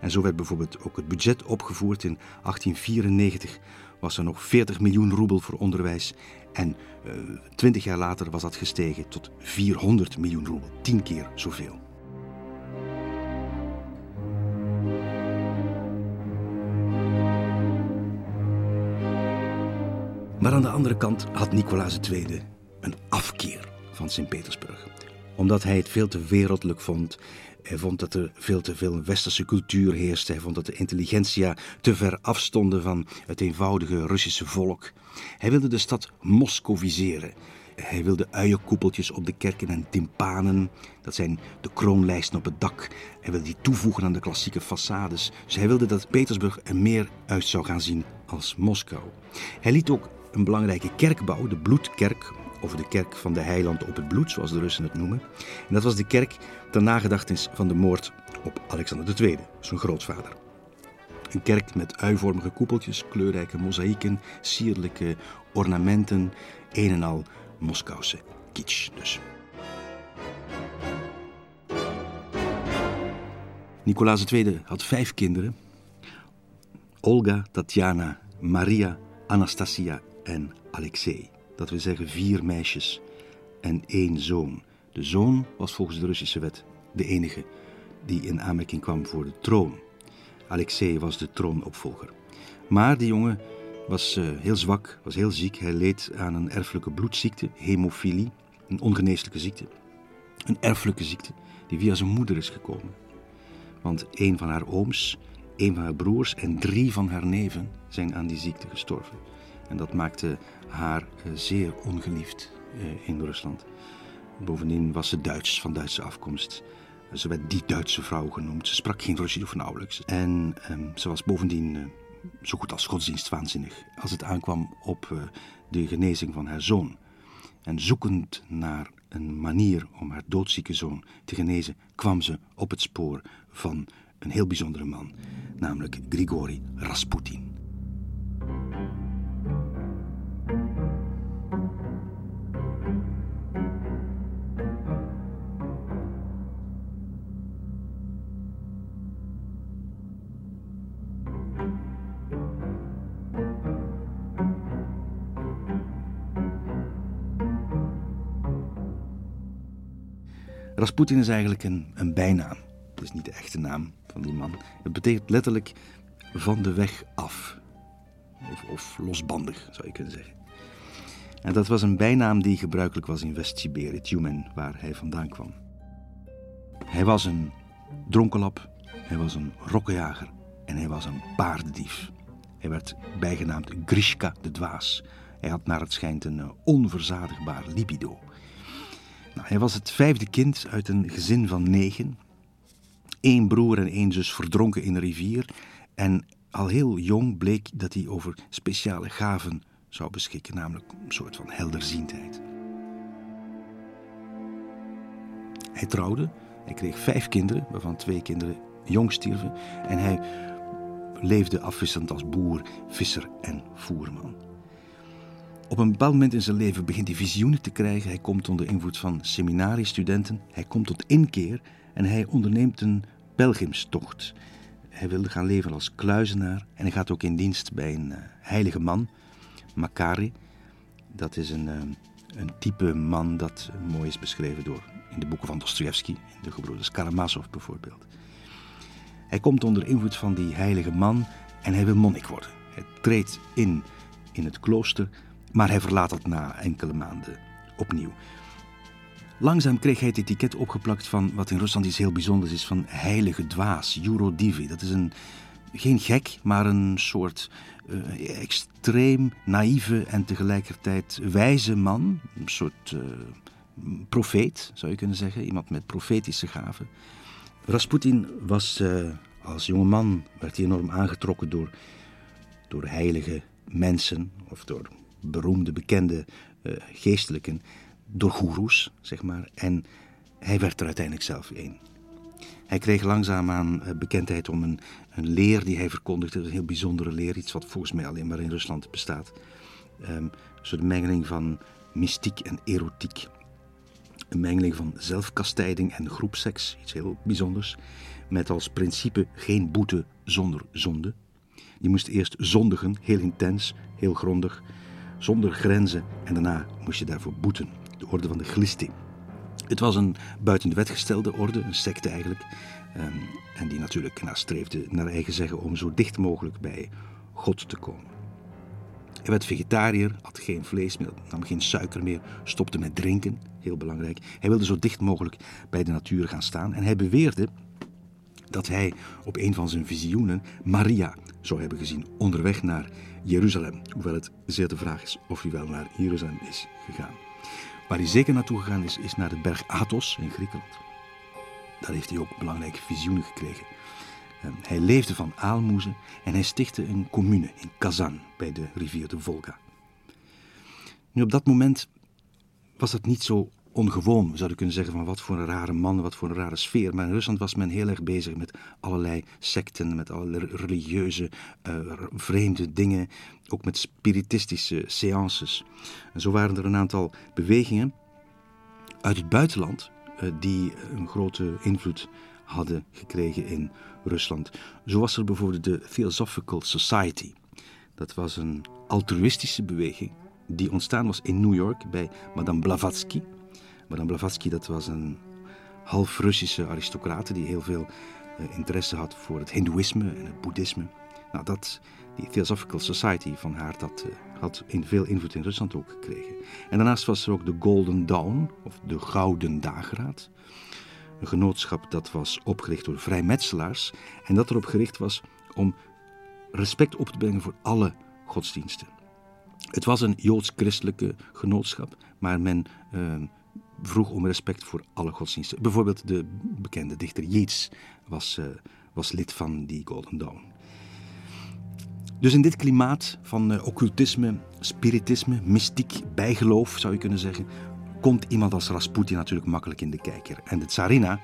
En zo werd bijvoorbeeld ook het budget opgevoerd. In 1894 was er nog 40 miljoen roebel voor onderwijs. En uh, eh, 20 jaar later was dat gestegen tot 400 miljoen roebel, tien keer zoveel. Maar aan de andere kant had Nicolaas II een afkeer van Sint-Petersburg. Omdat hij het veel te wereldlijk vond. Hij vond dat er veel te veel westerse cultuur heerste. Hij vond dat de intelligentsia te ver afstonden van het eenvoudige Russische volk. Hij wilde de stad moscoviseren. Hij wilde uienkoepeltjes op de kerken en timpanen. Dat zijn de kroonlijsten op het dak. Hij wilde die toevoegen aan de klassieke façades. Dus hij wilde dat Petersburg er meer uit zou gaan zien als Moskou. Hij liet ook een belangrijke kerkbouw, de Bloedkerk, of de kerk van de heiland op het bloed, zoals de Russen het noemen. En dat was de kerk ter nagedachtenis van de moord op Alexander II, zijn grootvader. Een kerk met uivormige koepeltjes, kleurrijke mozaïeken, sierlijke ornamenten, een en al Moskouse kitsch dus. Nicolaas II had vijf kinderen Olga, Tatjana, Maria, Anastasia en Alexei. Dat wil zeggen vier meisjes en één zoon. De zoon was volgens de Russische wet de enige die in aanmerking kwam voor de troon. Alexei was de troonopvolger. Maar die jongen was uh, heel zwak, was heel ziek. Hij leed aan een erfelijke bloedziekte, hemofilie, een ongeneeslijke ziekte. Een erfelijke ziekte die via zijn moeder is gekomen. Want een van haar ooms, een van haar broers en drie van haar neven zijn aan die ziekte gestorven. En dat maakte haar uh, zeer ongeliefd uh, in Rusland. Bovendien was ze Duits, van Duitse afkomst. Ze werd die Duitse vrouw genoemd. Ze sprak geen Russisch of nauwelijks. En um, ze was bovendien uh, zo goed als godsdienstwaanzinnig als het aankwam op uh, de genezing van haar zoon. En zoekend naar een manier om haar doodzieke zoon te genezen, kwam ze op het spoor van een heel bijzondere man, namelijk Grigori Rasputin. Rasputin is eigenlijk een, een bijnaam. Dat is niet de echte naam van die man. Het betekent letterlijk van de weg af. Of, losbandig, zou je kunnen zeggen. En dat was een bijnaam die gebruikelijk was in West-Siberië, Tjumen, waar hij vandaan kwam. Hij was een dronkenlap, hij was een rokkenjager en hij was een paardendief. Hij werd bijgenaamd Grishka de Dwaas. Hij had naar het schijnt een onverzadigbaar libido. Nou, hij was het vijfde kind uit een gezin van negen. Eén broer en één zus verdronken in een rivier. En al heel jong bleek dat hij over speciale gaven zou beschikken, namelijk een soort van helderziendheid. Hij trouwde, hij kreeg vijf kinderen, waarvan twee kinderen jong stierven. En hij leefde afwisselend als boer, visser en voerman. Op een bepaald moment in zijn leven begint hij visioenen te krijgen. Hij komt onder invloed van seminariestudenten. Hij komt tot inkeer en hij onderneemt een pelgrimstocht. Hij wilde gaan leven als kluizenaar en hij gaat ook in dienst bij een uh, heilige man, Makari. Dat is een, uh, een type man dat mooi is beschreven door in de boeken van Dostoevsky, in de gebroeders Karamazov bijvoorbeeld. Hij komt onder invloed van die heilige man en hij wil monnik worden. Hij treedt in in het klooster maar hij verlaat het na enkele maanden opnieuw. Langzaam kreeg hij het etiket opgeplakt van wat in Rusland iets heel bijzonders is van heilige dwaas, Eurodivi. Dat is een, geen gek, maar een soort uh, extreem naïeve en tegelijkertijd wijze man. Een soort uh, profeet, zou je kunnen zeggen. Iemand met profetische gaven. Rasputin was uh, als jonge man werd hij enorm aangetrokken door, door heilige mensen of door beroemde, bekende uh, geestelijken door goeroes, zeg maar. En hij werd er uiteindelijk zelf een. Hij kreeg langzaamaan uh, bekendheid om een, een leer die hij verkondigde. Een heel bijzondere leer, iets wat volgens mij alleen maar in Rusland bestaat. Um, een soort mengeling van mystiek en erotiek. Een mengeling van zelfkastijding en groepseks, iets heel bijzonders. Met als principe geen boete zonder zonde. Je moest eerst zondigen, heel intens, heel grondig zonder grenzen en daarna moest je daarvoor boeten. De orde van de Glisti. Het was een buiten de wet gestelde orde, een secte eigenlijk. Um, en die natuurlijk nastreefde, naar eigen zeggen, om zo dicht mogelijk bij God te komen. Hij werd vegetariër, had geen vlees meer, nam geen suiker meer, stopte met drinken, heel belangrijk. Hij wilde zo dicht mogelijk bij de natuur gaan staan. En hij beweerde dat hij op een van zijn visioenen Maria zou hebben gezien onderweg naar Jeruzalem. Hoewel het zeer de vraag is of hij wel naar Jeruzalem is gegaan. Waar hij zeker naartoe gegaan is, is naar de berg Athos in Griekenland. Daar heeft hij ook belangrijke visioenen gekregen. Ehm, hij leefde van aalmoezen en hij stichtte een commune in Kazan bij de rivier de Volga. Nu op dat moment was het niet zo ongewoon. We zouden kunnen zeggen van wat voor een rare man, wat voor een rare sfeer. Maar in Rusland was men heel erg bezig met allerlei secten, met allerlei religieuze, uh, vreemde dingen. Ook met spiritistische seances. En zo waren er een aantal bewegingen uit het buitenland eh, die een grote invloed hadden gekregen in Rusland. Zo was er bijvoorbeeld de Theosophical Society. Dat was een altruïstische beweging die ontstaan was in New York bij Madame Blavatsky. Madame Blavatsky dat was een half Russische aristocrate die heel veel uh, interesse had voor het Hindoeïsme en het Boeddhisme. Nou, dat, die Theosophical Society van haar dat, uh, had in veel invloed in Rusland ook gekregen. En daarnaast was er ook de Golden Dawn, of de Gouden Dageraad. Een genootschap dat was opgericht door vrijmetselaars en dat erop gericht was om respect op te brengen voor alle godsdiensten. Het was een joods-christelijke genootschap, maar men uh, vroeg om respect voor alle godsdiensten. Bijvoorbeeld de bekende dichter Yeats was, uh, was lid van die Golden Dawn. Dus in dit klimaat van uh, occultisme, spiritisme, mystiek, bijgeloof zou je kunnen zeggen, komt iemand als Rasputin natuurlijk makkelijk in de kijker. En de tsarina,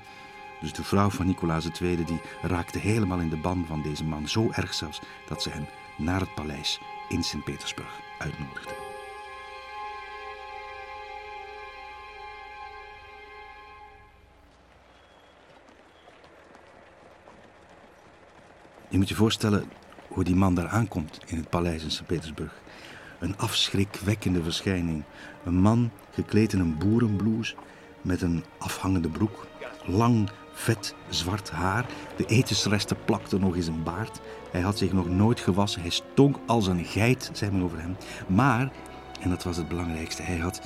dus de vrouw van Nicolaas II, die raakte helemaal in de ban van deze man. Zo erg zelfs dat ze hem naar het paleis in Sint-Petersburg uitnodigde. Je moet je voorstellen hoe die man daar aankomt in het paleis in Sint-Petersburg. Een afschrikwekkende verschijning. Een man gekleed in een boerenblouse met een afhangende broek. Lang, vet, zwart haar. De etensresten plakten nog in zijn baard. Hij had zich nog nooit gewassen. Hij stonk als een geit, zei men over hem. Maar, en dat was het belangrijkste, hij had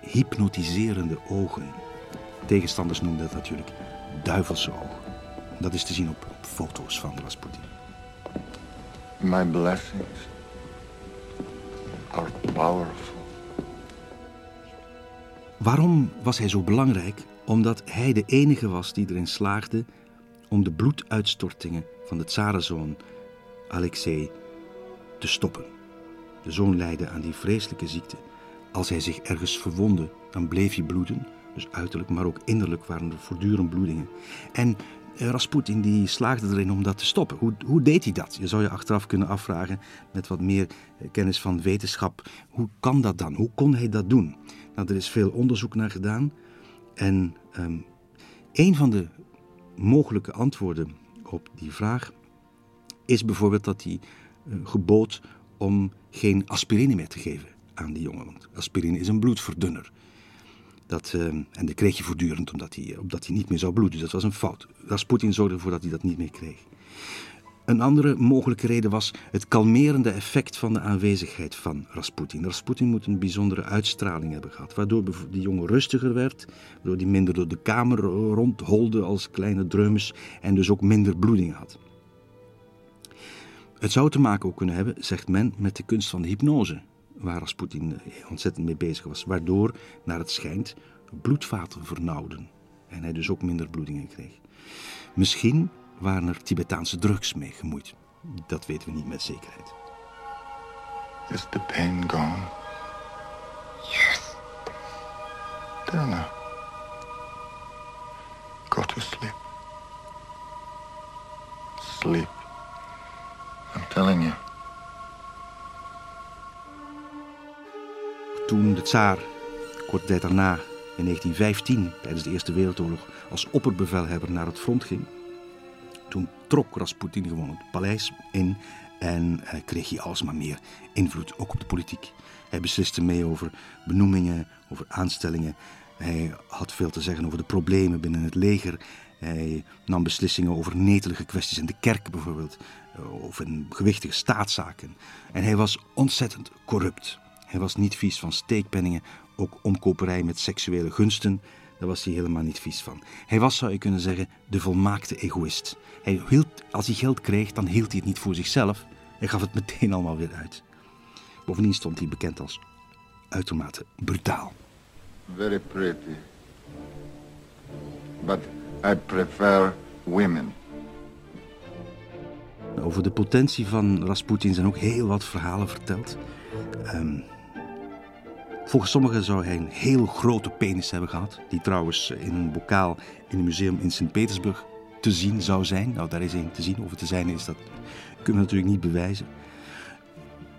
hypnotiserende ogen. Tegenstanders noemden dat natuurlijk duivelse ogen. Dat is te zien op, op foto's van Rasputin. My blessings are powerful. Waarom was hij zo belangrijk? Omdat hij de enige was die erin slaagde om de bloeduitstortingen van de tsarenzoon Alexei te stoppen. De zoon leidde aan die vreselijke ziekte. Als hij zich ergens verwondde, dan bleef hij bloeden. Dus uiterlijk, maar ook innerlijk waren er voortdurend bloedingen. En Rasputin die slaagde erin om dat te stoppen. Hoe, hoe deed hij dat? Je zou je achteraf kunnen afvragen met wat meer eh, kennis van wetenschap. Hoe kan dat dan? Hoe kon hij dat doen? Nou, er is veel onderzoek naar gedaan. En um, een van de mogelijke antwoorden op die vraag is bijvoorbeeld dat hij uh, gebood om geen aspirine meer te geven aan die jongen. Want aspirine is een bloedverdunner. Dat, uh, en dat kreeg je voortdurend omdat hij, hij niet meer zou bloeden. Dus dat was een fout. Rasputin zorgde ervoor dat hij dat niet meer kreeg. Een andere mogelijke reden was het kalmerende effect van de aanwezigheid van Rasputin. Rasputin moet een bijzondere uitstraling hebben gehad, waardoor die jongen rustiger werd, waardoor hij minder door de kamer rondholde als kleine dreumes en dus ook minder bloeding had. Het zou te maken ook kunnen hebben, zegt men, met de kunst van de hypnose, waar Rasputin ontzettend mee bezig was, waardoor, naar het schijnt, bloedvaten vernauwden en hij dus ook minder bloedingen kreeg. Misschien waren er Tibetaanse drugs mee gemoeid. Dat weten we niet met zekerheid. Is the pain gone? Yes. Now. Go to sleep. Sleep. I'm telling you. Toen de tsaar, kort tijd daarna, in 1915, tijdens de Eerste Wereldoorlog, als opperbevelhebber naar het front ging, toen trok Rasputin gewoon het paleis in en uh, kreeg hij alsmaar meer invloed, ook op de politiek. Hij besliste mee over benoemingen, over aanstellingen. Hij had veel te zeggen over de problemen binnen het leger. Hij nam beslissingen over netelige kwesties in de kerk bijvoorbeeld, uh, of in gewichtige staatszaken. En hij was ontzettend corrupt. Hij was niet vies van steekpenningen, ook omkoperij met seksuele gunsten. Daar was hij helemaal niet vies van. Hij was, zou je kunnen zeggen, de volmaakte egoïst. Hij hield, als hij geld kreeg, dan hield hij het niet voor zichzelf. Hij gaf het meteen allemaal weer uit. Bovendien stond hij bekend als uitermate brutaal. Very pretty. But I prefer women. Over de potentie van Rasputin zijn ook heel wat verhalen verteld. Um, Volgens sommigen zou hij een heel grote penis hebben gehad, die trouwens in een bokaal in een museum in Sint-Petersburg te zien zou zijn. Nou, daar is één te zien. Of het te zijn is, dat kunnen we natuurlijk niet bewijzen.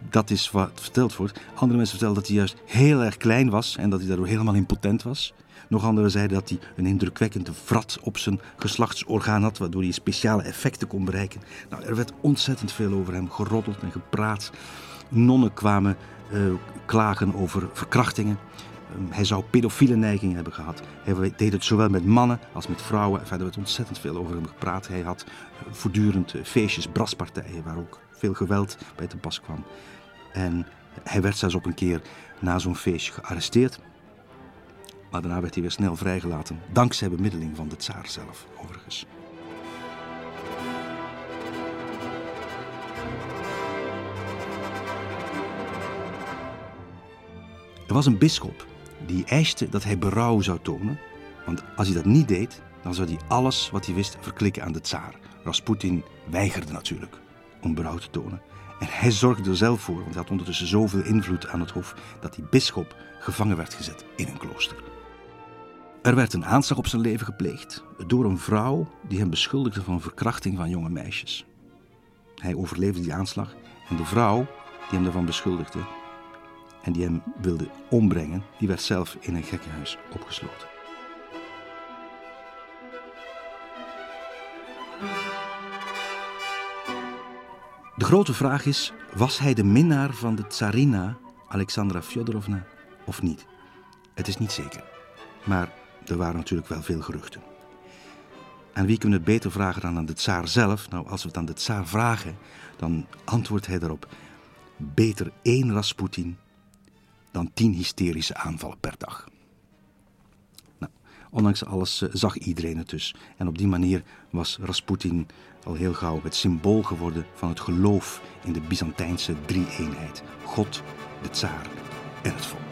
Dat is wat verteld wordt. Andere mensen vertellen dat hij juist heel erg klein was en dat hij daardoor helemaal impotent was. Nog anderen zeiden dat hij een indrukwekkende vrat op zijn geslachtsorgaan had, waardoor hij speciale effecten kon bereiken. Nou, er werd ontzettend veel over hem geroddeld en gepraat. Nonnen kwamen klagen over verkrachtingen. Um, hij zou pedofiele neigingen hebben gehad. Hij deed het zowel met mannen als met vrouwen. Enfin, er werd ontzettend veel over hem gepraat. Hij had uh, voortdurend uh, feestjes, braspartijen, waar ook veel geweld bij te pas kwam. En hij werd zelfs op een keer na zo'n feestje gearresteerd. Maar daarna werd hij weer snel vrijgelaten, dankzij bemiddeling van de tsaar zelf, overigens. Er was een bisschop die eiste dat hij berouw zou tonen, want als hij dat niet deed, dan zou hij alles wat hij wist verklikken aan de tsaar. Rasputin weigerde natuurlijk om berouw te tonen. En hij zorgde er zelf voor, want hij had ondertussen zoveel invloed aan het hof, dat die bisschop gevangen werd gezet in een klooster. Er werd een aanslag op zijn leven gepleegd door een vrouw die hem beschuldigde van verkrachting van jonge meisjes. Hij overleefde die aanslag en de vrouw die hem daarvan beschuldigde en die hem wilde ombrengen, die werd zelf in een gekkenhuis opgesloten. De grote vraag is: was hij de minnaar van de tsarina Alexandra Fyodorovna of niet? Het is niet zeker. Maar er waren natuurlijk wel veel geruchten. En wie kunnen het beter vragen dan aan de tsaar zelf? Nou, als we het aan de tsaar vragen, dan antwoordt hij daarop: beter één Rasputin dan tien hysterische aanvallen per dag. Nou, ondanks alles eh, zag iedereen het dus. En op die manier was Rasputin al heel gauw het symbool geworden van het geloof in de Byzantijnse drie-eenheid: God, de tsaar en het volk.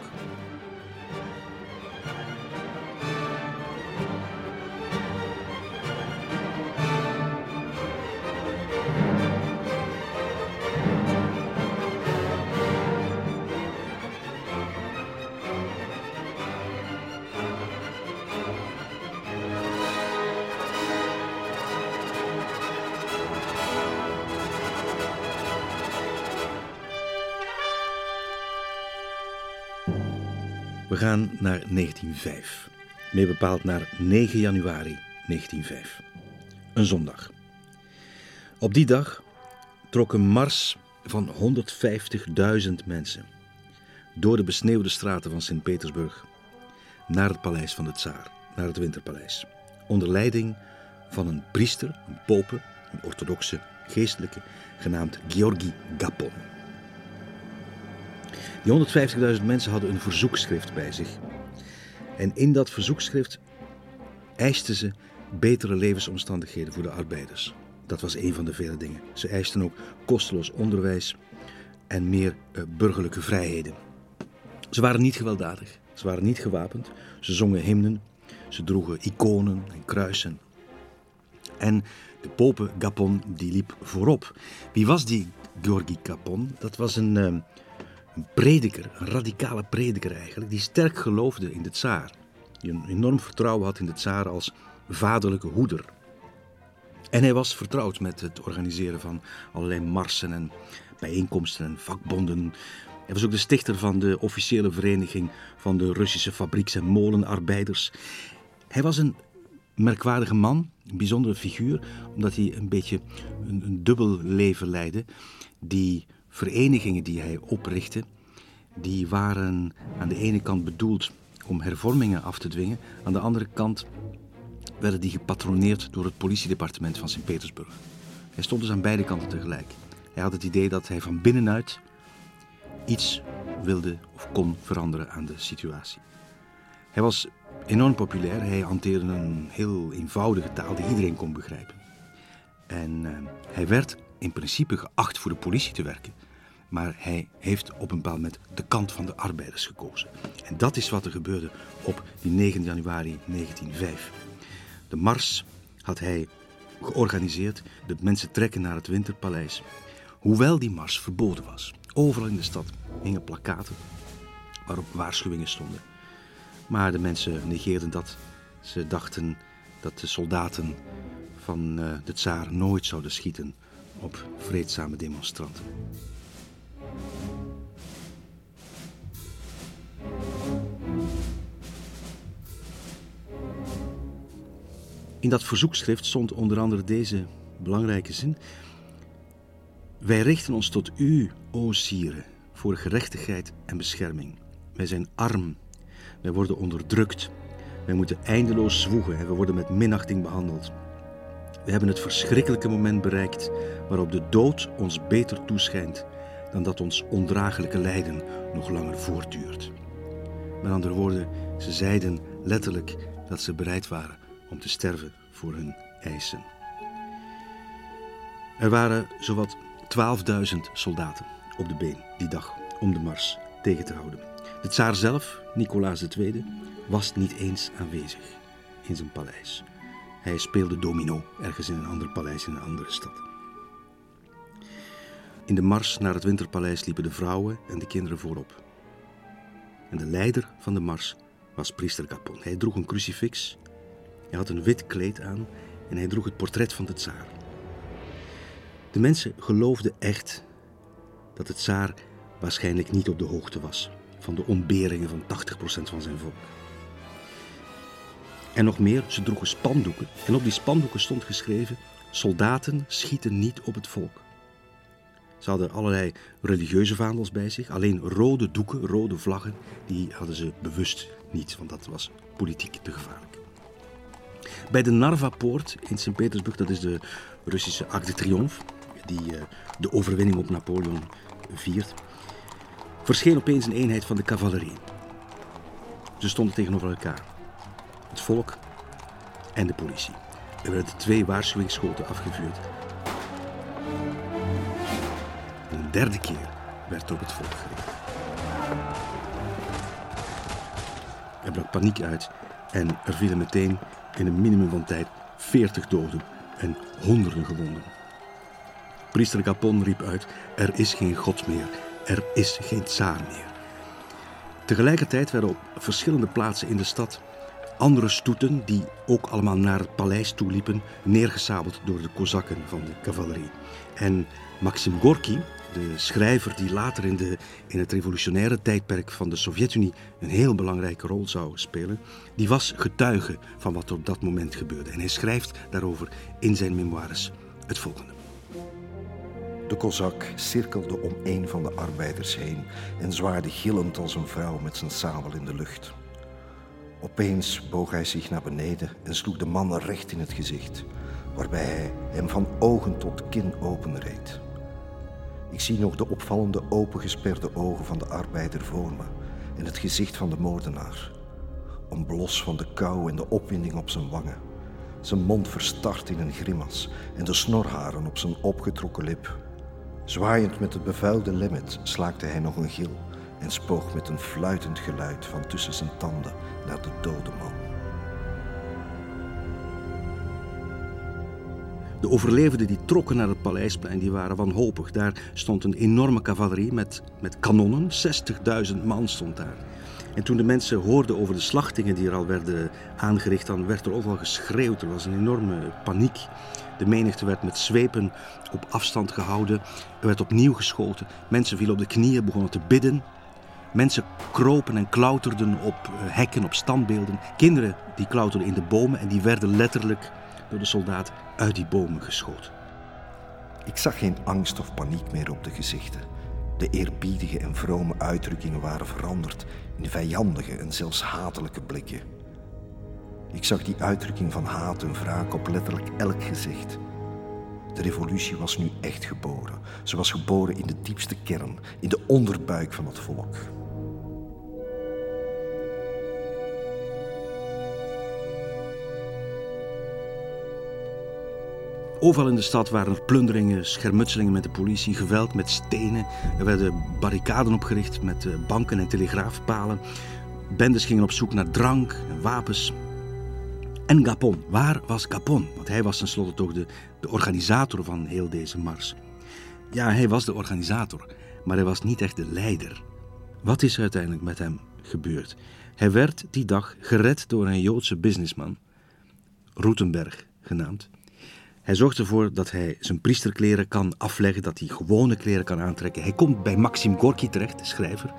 Naar 1905. Meer bepaald naar 9 januari 1905. Een zondag. Op die dag trok een mars van 150.000 mensen door de besneeuwde straten van Sint-Petersburg naar het paleis van de tsaar, naar het Winterpaleis. Onder leiding van een priester, een pope, een orthodoxe geestelijke, genaamd Georgi Gapon. Die 150.000 mensen hadden een verzoekschrift bij zich. En in dat verzoekschrift eisten ze betere levensomstandigheden voor de arbeiders. Dat was een van de vele dingen. Ze eisten ook kosteloos onderwijs en meer uh, burgerlijke vrijheden. Ze waren niet gewelddadig, ze waren niet gewapend, ze zongen hymnen, ze droegen iconen en kruisen. En de pope Gapon die liep voorop. Wie was die Georgi Gapon? Dat was een, een prediker, een radicale prediker eigenlijk, die sterk geloofde in de tsaar. Die een enorm vertrouwen had in de tsaar als vaderlijke hoeder. En hij was vertrouwd met het organiseren van allerlei marsen en bijeenkomsten en vakbonden. Hij was ook de stichter van de officiële vereniging van de Russische fabrieks- en molenarbeiders. Hij was een merkwaardige man, een bijzondere figuur, omdat hij een beetje een, een dubbel leven leidde. Die verenigingen die hij oprichtte, die waren aan de ene kant bedoeld om hervormingen af te dwingen, aan de andere kant werden die gepatroneerd door het politiedepartement van Sint-Petersburg. Hij stond dus aan beide kanten tegelijk. Hij had het idee dat hij van binnenuit iets wilde of kon veranderen aan de situatie. Hij was enorm populair. Hij hanteerde een heel eenvoudige taal die iedereen kon begrijpen. En uh, hij werd in principe geacht voor de politie te werken. Maar hij heeft op een bepaald moment de kant van de arbeiders gekozen. En dat is wat er gebeurde op die 9 januari 1905. De mars had hij georganiseerd. De mensen trekken naar het Winterpaleis. Hoewel die mars verboden was. Overal in de stad hingen plakaten waarop waarschuwingen stonden. Maar de mensen negeerden dat. Ze dachten dat de soldaten van de tsaar nooit zouden schieten op vreedzame demonstranten. In dat verzoekschrift stond onder andere deze belangrijke zin. Wij richten ons tot u, o Sire, voor gerechtigheid en bescherming. Wij zijn arm, wij worden onderdrukt, wij moeten eindeloos zwoegen en we worden met minachting behandeld. We hebben het verschrikkelijke moment bereikt waarop de dood ons beter toeschijnt dan dat ons ondraaglijke lijden nog langer voortduurt. Met andere woorden, ze zeiden letterlijk dat ze bereid waren om te sterven voor hun eisen. Er waren zowat 12.000 soldaten op de been die dag om de mars tegen te houden. De tsaar zelf, Nicolaas II, was niet eens aanwezig in zijn paleis. Hij speelde domino ergens in een ander paleis in een andere stad. In de mars naar het winterpaleis liepen de vrouwen en de kinderen voorop. En de leider van de mars was priester Capon. Hij droeg een crucifix, hij had een wit kleed aan en hij droeg het portret van de tsaar. De mensen geloofden echt dat de tsaar waarschijnlijk niet op de hoogte was van de ontberingen van 80% van zijn volk. En nog meer, ze droegen spandoeken en op die spandoeken stond geschreven: soldaten schieten niet op het volk. Ze hadden allerlei religieuze vaandels bij zich. Alleen rode doeken, rode vlaggen, die hadden ze bewust niet, want dat was politiek te gevaarlijk. Bij de Narva-poort in Sint-Petersburg, dat is de Russische Arc de Triomphe, die uh, de overwinning op Napoleon viert, verscheen opeens een eenheid van de cavalerie. Ze stonden tegenover elkaar. Het volk en de politie. Er werden twee waarschuwingsschoten afgevuurd derde keer werd er op het volk gericht. Er brak paniek uit en er vielen meteen in een minimum van tijd 40 doden en honderden gewonden. Priester Capon riep uit: Er is geen God meer, er is geen tsaar meer. Tegelijkertijd werden op verschillende plaatsen in de stad andere stoeten, die ook allemaal naar het paleis toe liepen, neergesabeld door de kozakken van de cavalerie. En Maxim Gorky, de schrijver die later in, de, in het revolutionaire tijdperk van de Sovjet-Unie een heel belangrijke rol zou spelen, die was getuige van wat op dat moment gebeurde. En hij schrijft daarover in zijn memoires het volgende. De kozak cirkelde om een van de arbeiders heen en zwaarde gillend als een vrouw met zijn sabel in de lucht. Opeens boog hij zich naar beneden en sloeg de man recht in het gezicht, waarbij hij hem van ogen tot kin openreed. Ik zie nog de opvallende opengesperde ogen van de arbeider voor me en het gezicht van de moordenaar. Een blos van de kou en de opwinding op zijn wangen. Zijn mond verstart in een grimas en de snorharen op zijn opgetrokken lip. Zwaaiend met het bevuilde lemmet slaakte hij nog een gil en spoog met een fluitend geluid van tussen zijn tanden naar de dode man. De overlevenden die trokken naar het paleisplein, die waren wanhopig. Daar stond een enorme cavalerie met, met kanonnen. 60.000 man stond daar. En toen de mensen hoorden over de slachtingen die er al werden aangericht, dan werd er ook al geschreeuwd. Er was een enorme paniek. De menigte werd met zwepen op afstand gehouden. Er werd opnieuw geschoten. Mensen vielen op de knieën, begonnen te bidden. Mensen kropen en klauterden op eh, hekken, op standbeelden. Kinderen die klauterden in de bomen en die werden letterlijk door de soldaat uit die bomen geschoten. Ik zag geen angst of paniek meer op de gezichten. De eerbiedige en vrome uitdrukkingen waren veranderd in vijandige en zelfs hatelijke blikken. Ik zag die uitdrukking van haat en wraak op letterlijk elk gezicht. De revolutie was nu echt geboren. Ze was geboren in de diepste kern, in de onderbuik van het volk. Overal in de stad waren er plunderingen, schermutselingen met de politie, geweld met stenen. Er werden barricaden opgericht met eh, banken en telegraafpalen. Bendes gingen op zoek naar drank en wapens. En Gapon, waar was Gapon? Want hij was tenslotte toch de, de organisator van heel deze mars. Ja, hij was de organisator, maar hij was niet echt de leider. Wat is uiteindelijk met hem gebeurd? Hij werd die dag gered door een Joodse businessman, Rutenberg genaamd. Hij zorgt ervoor dat hij zijn priesterkleren kan afleggen, dat hij gewone kleren kan aantrekken. Hij komt bij Maxim Gorky terecht, de schrijver.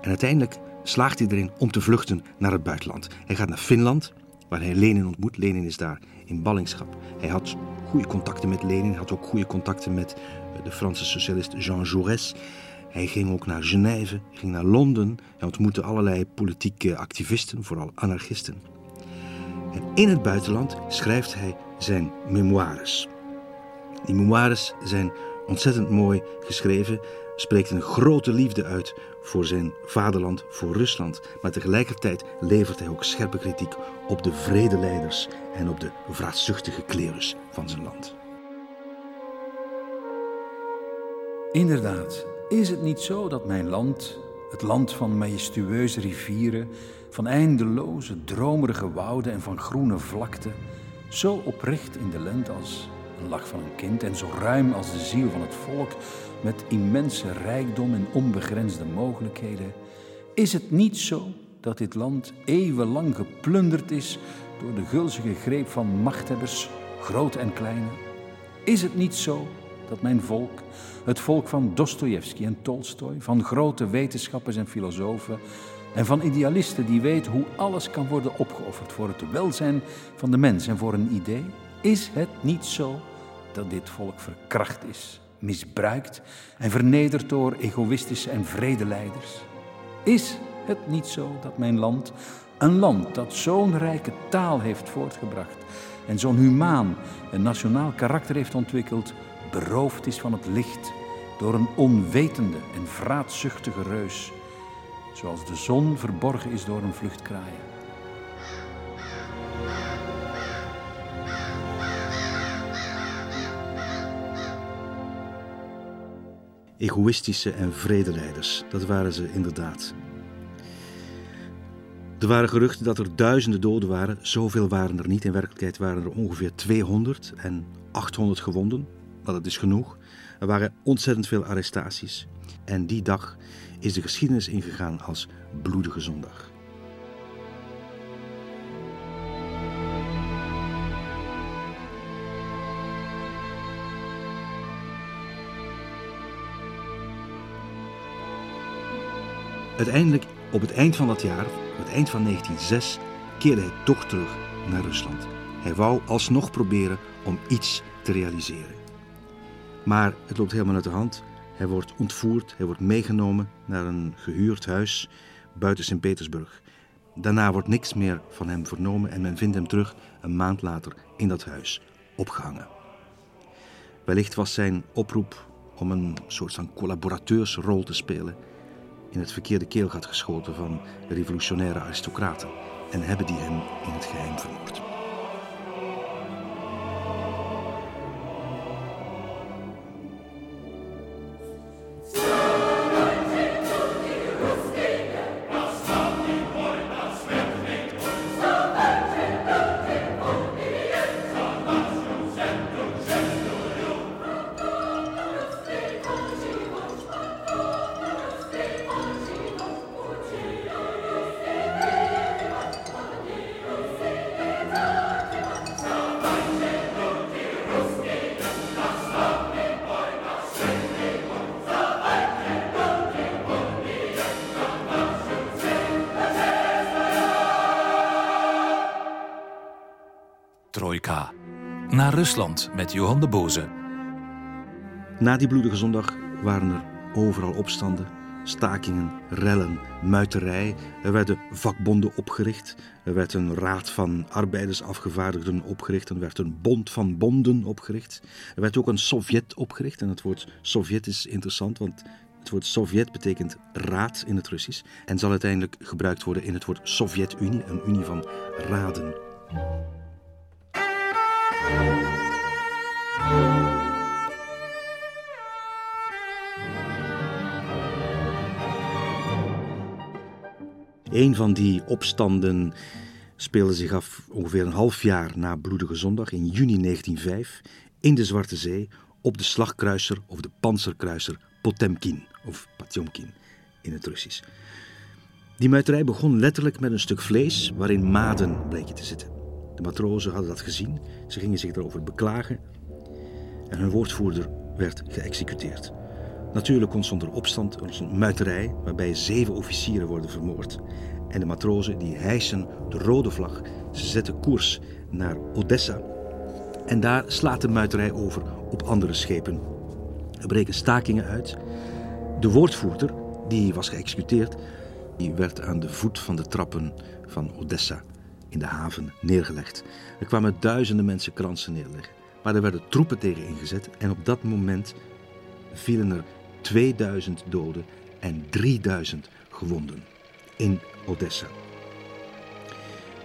En uiteindelijk slaagt hij erin om te vluchten naar het buitenland. Hij gaat naar Finland waar hij Lenin ontmoet. Lenin is daar in ballingschap. Hij had goede contacten met Lenin, had ook goede contacten met eh, de Franse socialist Jean Jaurès. Hij ging ook naar Genève, ging naar Londen. Hij ontmoette allerlei politieke activisten, vooral anarchisten. En in het buitenland schrijft hij zijn memoires. Die memoires zijn ontzettend mooi geschreven, spreekt een grote liefde uit voor zijn vaderland, voor Rusland. Maar tegelijkertijd levert hij ook scherpe kritiek op de vredeleiders en op de vraatzuchtige klerus van zijn land. Inderdaad, is het niet zo dat mijn land, het land van majestueuze rivieren, van eindeloze, dromerige wouden en van groene vlakten, zo oprecht in de lente als een lach van een kind en zo ruim als de ziel van het volk, met immense rijkdom en onbegrensde mogelijkheden, is het niet zo dat dit land eeuwenlang geplunderd is door de gulzige greep van machthebbers, groot en kleine? Is het niet zo dat mijn volk, het volk van Dostojevski en Tolstoj, van grote wetenschappers en filosofen en van idealisten die weten hoe alles kan worden opgeofferd voor het welzijn van de mens en voor een idee, is het niet zo dat dit volk verkracht is, misbruikt en vernederd door egoïstische en vredeleiders? Is het niet zo dat mijn land, een land dat zo'n rijke taal heeft voortgebracht en zo'n humaan en nationaal karakter heeft ontwikkeld, beroofd is van het licht door een onwetende en vraatzuchtige reus, zoals de zon verborgen is door een vluchtkraaien? Egoïstische en vredeleiders, dat waren ze inderdaad. Er waren geruchten dat er duizenden doden waren. Zoveel waren er niet. In werkelijkheid waren er ongeveer 200 en 800 gewonden. Maar dat is genoeg. Er waren ontzettend veel arrestaties. En die dag is de geschiedenis ingegaan als bloedige zondag. Uiteindelijk, op het eind van dat jaar, op het eind van 1906, keerde hij toch terug naar Rusland. Hij wou alsnog proberen om iets te realiseren. Maar het loopt helemaal uit de hand. Hij wordt ontvoerd, hij wordt meegenomen naar een gehuurd huis buiten Sint-Petersburg. Daarna wordt niks meer van hem vernomen en men vindt hem terug een maand later in dat huis opgehangen. Wellicht was zijn oproep om een soort van collaborateursrol te spelen in het verkeerde keelgat geschoten van revolutionaire aristocraten en hebben die hem in het geheim vermoord. Rusland met Johan de Boze. Na die bloedige zondag waren er overal opstanden, stakingen, rellen, muiterij. Er werden vakbonden opgericht. Er werd een raad van arbeidersafgevaardigden opgericht. Er werd een bond van bonden opgericht. Er werd ook een Sovjet opgericht. En het woord Sovjet is interessant, want het woord Sovjet betekent raad in het Russisch. En zal uiteindelijk gebruikt worden in het woord Sovjet-Unie, een unie van raden. Een van die opstanden speelde zich af ongeveer een half jaar na Bloedige Zondag in juni 1905 in de Zwarte Zee op de slagkruiser of de panzerkruiser Potemkin of Potjomkin in het Russisch. Die muiterij begon letterlijk met een stuk vlees waarin maden bleken te zitten. De matrozen hadden dat gezien, ze gingen zich daarover beklagen en hun woordvoerder werd geëxecuteerd. Natuurlijk ontstond er opstand, er een muiterij waarbij zeven officieren worden vermoord. En de matrozen die hijsen de rode vlag. Ze zetten koers naar Odessa. En daar slaat de muiterij over op andere schepen. Er breken stakingen uit. De woordvoerder, die was geëxecuteerd, die werd aan de voet van de trappen van Odessa in de haven neergelegd. Er kwamen duizenden mensen kransen neerleggen. Maar er werden troepen tegen ingezet en op dat moment vielen er 2000 doden en 3000 gewonden in Odessa.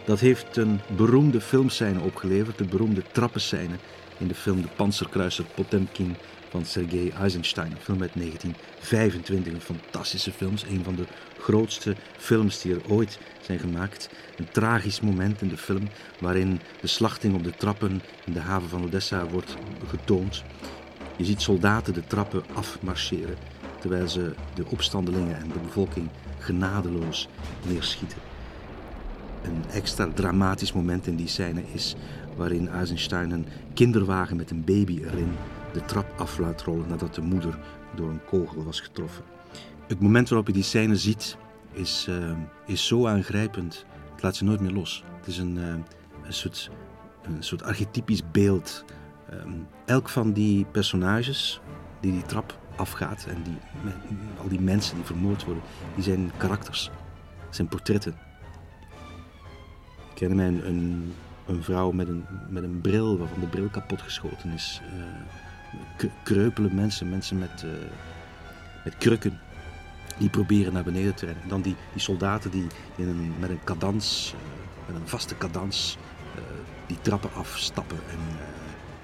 Dat heeft een beroemde filmscène opgeleverd, de beroemde trappenscène in de film De Panzerkruiser Potemkin van Sergei Eisenstein, een film uit 1925. Een fantastische film, een van de grootste films die er ooit zijn gemaakt. Een tragisch moment in de film waarin de slachting op de trappen in de haven van Odessa wordt getoond. Je ziet soldaten de trappen afmarcheren terwijl ze de opstandelingen en de bevolking genadeloos neerschieten. Een extra dramatisch moment in die scène is waarin Eisenstein een kinderwagen met een baby erin de trap af laat rollen nadat de moeder door een kogel was getroffen. Het moment waarop je die scène ziet is, uh, is zo aangrijpend. Het laat ze nooit meer los. Het is een, uh, een, soort, een soort archetypisch beeld. Um, elk van die personages die die trap afgaat en die, al die mensen die vermoord worden, die zijn karakters. Zijn portretten. Ik ken mij een, een, een, vrouw met een, met een bril waarvan de bril kapot geschoten is. Uh, kreupele mensen, mensen met, met krukken, die proberen naar beneden te rennen. En dan die, die soldaten die een, met een cadans, uh, met een vaste cadans, die trappen afstappen en,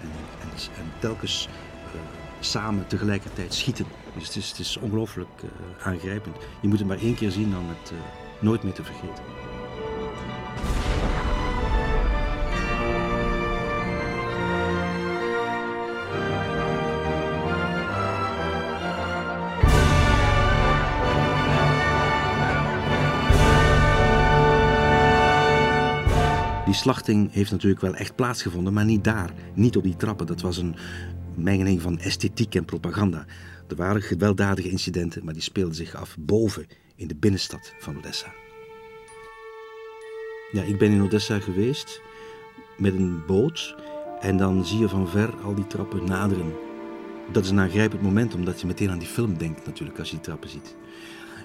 en, en, en telkens samen tegelijkertijd schieten. Dus het is, het is ongelooflijk aangrijpend. Je moet het maar één keer zien dan het nooit meer te vergeten. Slachting heeft natuurlijk wel echt plaatsgevonden, maar niet daar, niet op die trappen. Dat was een, mengeling van esthetiek en propaganda. Er waren gewelddadige incidenten, maar die speelden zich af boven in de binnenstad van Odessa. Ja, ik ben in Odessa geweest met een boot en dan zie je van ver al die trappen naderen. Dat is een aangrijpend moment, omdat je meteen aan die film denkt natuurlijk als je die trappen ziet.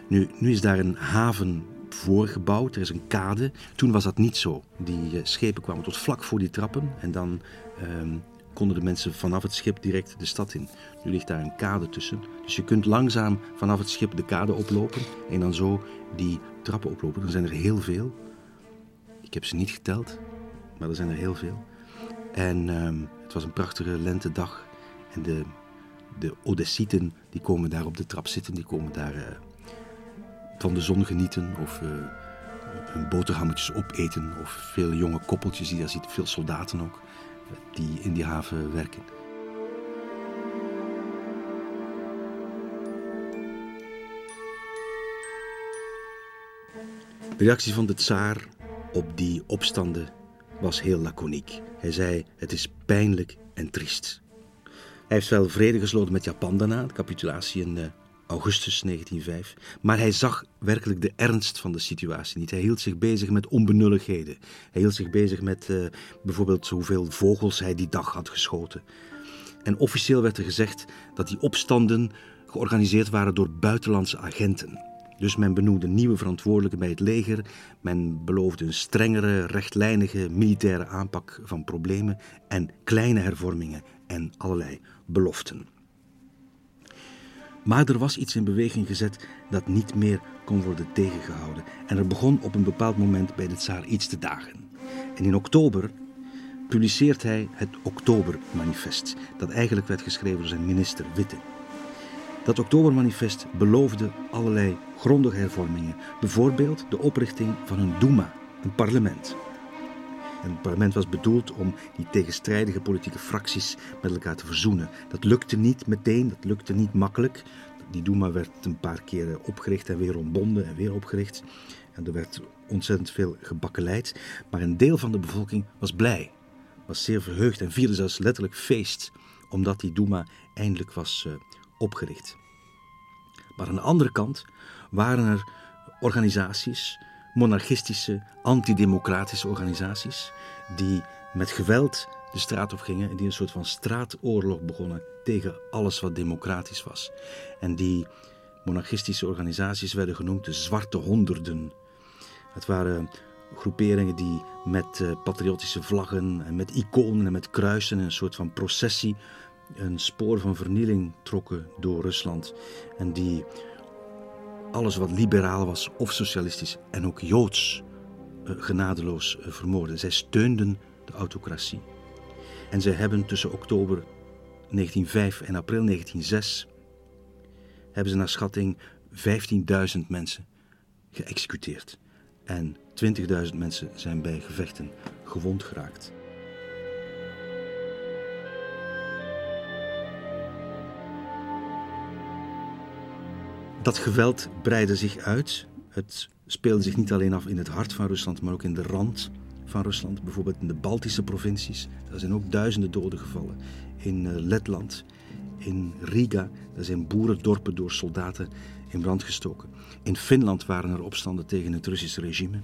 Nu, nu is daar een haven voorgebouwd, er is een kade. Toen was dat niet zo. Die schepen kwamen tot vlak voor die trappen en dan ehm, konden de mensen vanaf het schip direct de stad in. Nu ligt daar een kade tussen. Dus je kunt langzaam vanaf het schip de kade oplopen en dan zo die trappen oplopen. Er zijn er heel veel. Ik heb ze niet geteld, maar er zijn er heel veel. En uh, het was een prachtige lentedag. En de, de Odessieten die komen daar op de trap zitten, die komen daar uh, van de zon genieten of uh, hun boterhammetjes opeten. Of veel jonge koppeltjes die daar zitten, veel soldaten ook die in die haven werken. De reactie van de tsaar op die opstanden was heel laconiek. Hij zei: Het is pijnlijk en triest. Hij heeft wel vrede gesloten met Japan daarna, de capitulatie in augustus 1905. Maar hij zag werkelijk de ernst van de situatie niet. Hij hield zich bezig met onbenulligheden. Hij hield zich bezig met uh, bijvoorbeeld hoeveel vogels hij die dag had geschoten. En officieel werd er gezegd dat die opstanden georganiseerd waren door buitenlandse agenten. Dus men benoemde nieuwe verantwoordelijken bij het leger. Men beloofde een strengere, rechtlijnige militaire aanpak van problemen en kleine hervormingen en allerlei beloften. Maar er was iets in beweging gezet dat niet meer kon worden tegengehouden. En er begon op een bepaald moment bij de tsaar iets te dagen. En in oktober publiceert hij het Oktobermanifest, dat eigenlijk werd geschreven door zijn minister Witte. Dat Oktobermanifest beloofde allerlei grondige hervormingen, bijvoorbeeld de oprichting van een Duma, een parlement. Het parlement was bedoeld om die tegenstrijdige politieke fracties met elkaar te verzoenen. Dat lukte niet meteen, dat lukte niet makkelijk. Die Duma werd een paar keren opgericht en weer ontbonden en weer opgericht. En er werd ontzettend veel gebakkeleid. Maar een deel van de bevolking was blij, was zeer verheugd en vierde zelfs letterlijk feest, omdat die Duma eindelijk was uh, opgericht. Maar aan de andere kant waren er organisaties, monarchistische, antidemocratische organisaties, die met geweld de straat op gingen en die een soort van straatoorlog begonnen tegen alles wat democratisch was. En die monarchistische organisaties werden genoemd de Zwarte Honderden. Het waren groeperingen die met uh, patriotische vlaggen en met iconen en met kruisen een soort van processie een spoor van vernieling trokken door Rusland. En die alles wat liberaal was of socialistisch en ook joods uh, genadeloos uh, vermoorden. Zij steunden de autocratie. En zij hebben tussen oktober 1905 en april 1906 hebben ze naar schatting 15.000 mensen geëxecuteerd. En 20.000 mensen zijn bij gevechten gewond geraakt. Dat geweld breidde zich uit. Het speelde zich niet alleen af in het hart van Rusland, maar ook in de rand van Rusland. Bijvoorbeeld in de Baltische provincies. Daar zijn ook duizenden doden gevallen. In uh, Letland, in Riga, daar zijn boerendorpen door soldaten in brand gestoken. In Finland waren er opstanden tegen het Russische regime.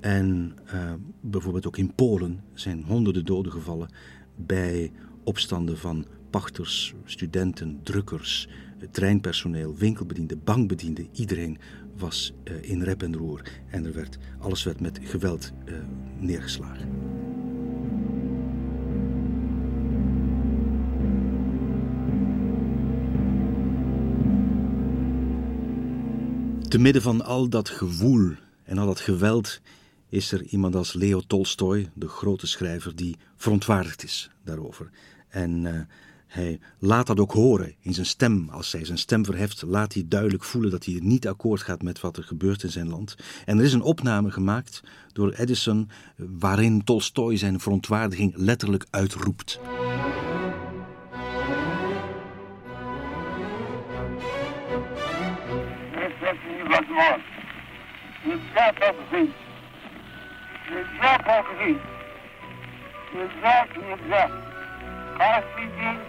En uh, bijvoorbeeld ook in Polen zijn honderden doden gevallen bij opstanden van pachters, studenten, drukkers, treinpersoneel, winkelbedienden, bankbedienden. Iedereen was uh, in rep en roer en er werd, alles werd met geweld uh, neergeslagen. Te midden van al dat gewoel en al dat geweld is er iemand als Leo Tolstoy, de grote schrijver, die verontwaardigd is daarover. En uh, hij laat dat ook horen in zijn stem. Als hij zijn stem verheft, laat hij duidelijk voelen dat hij niet akkoord gaat met wat er gebeurt in zijn land. En er is een opname gemaakt door Edison waarin Tolstoy zijn verontwaardiging letterlijk uitroept. Нельзя так жить. Нельзя так жить. Нельзя, нельзя. Каждый день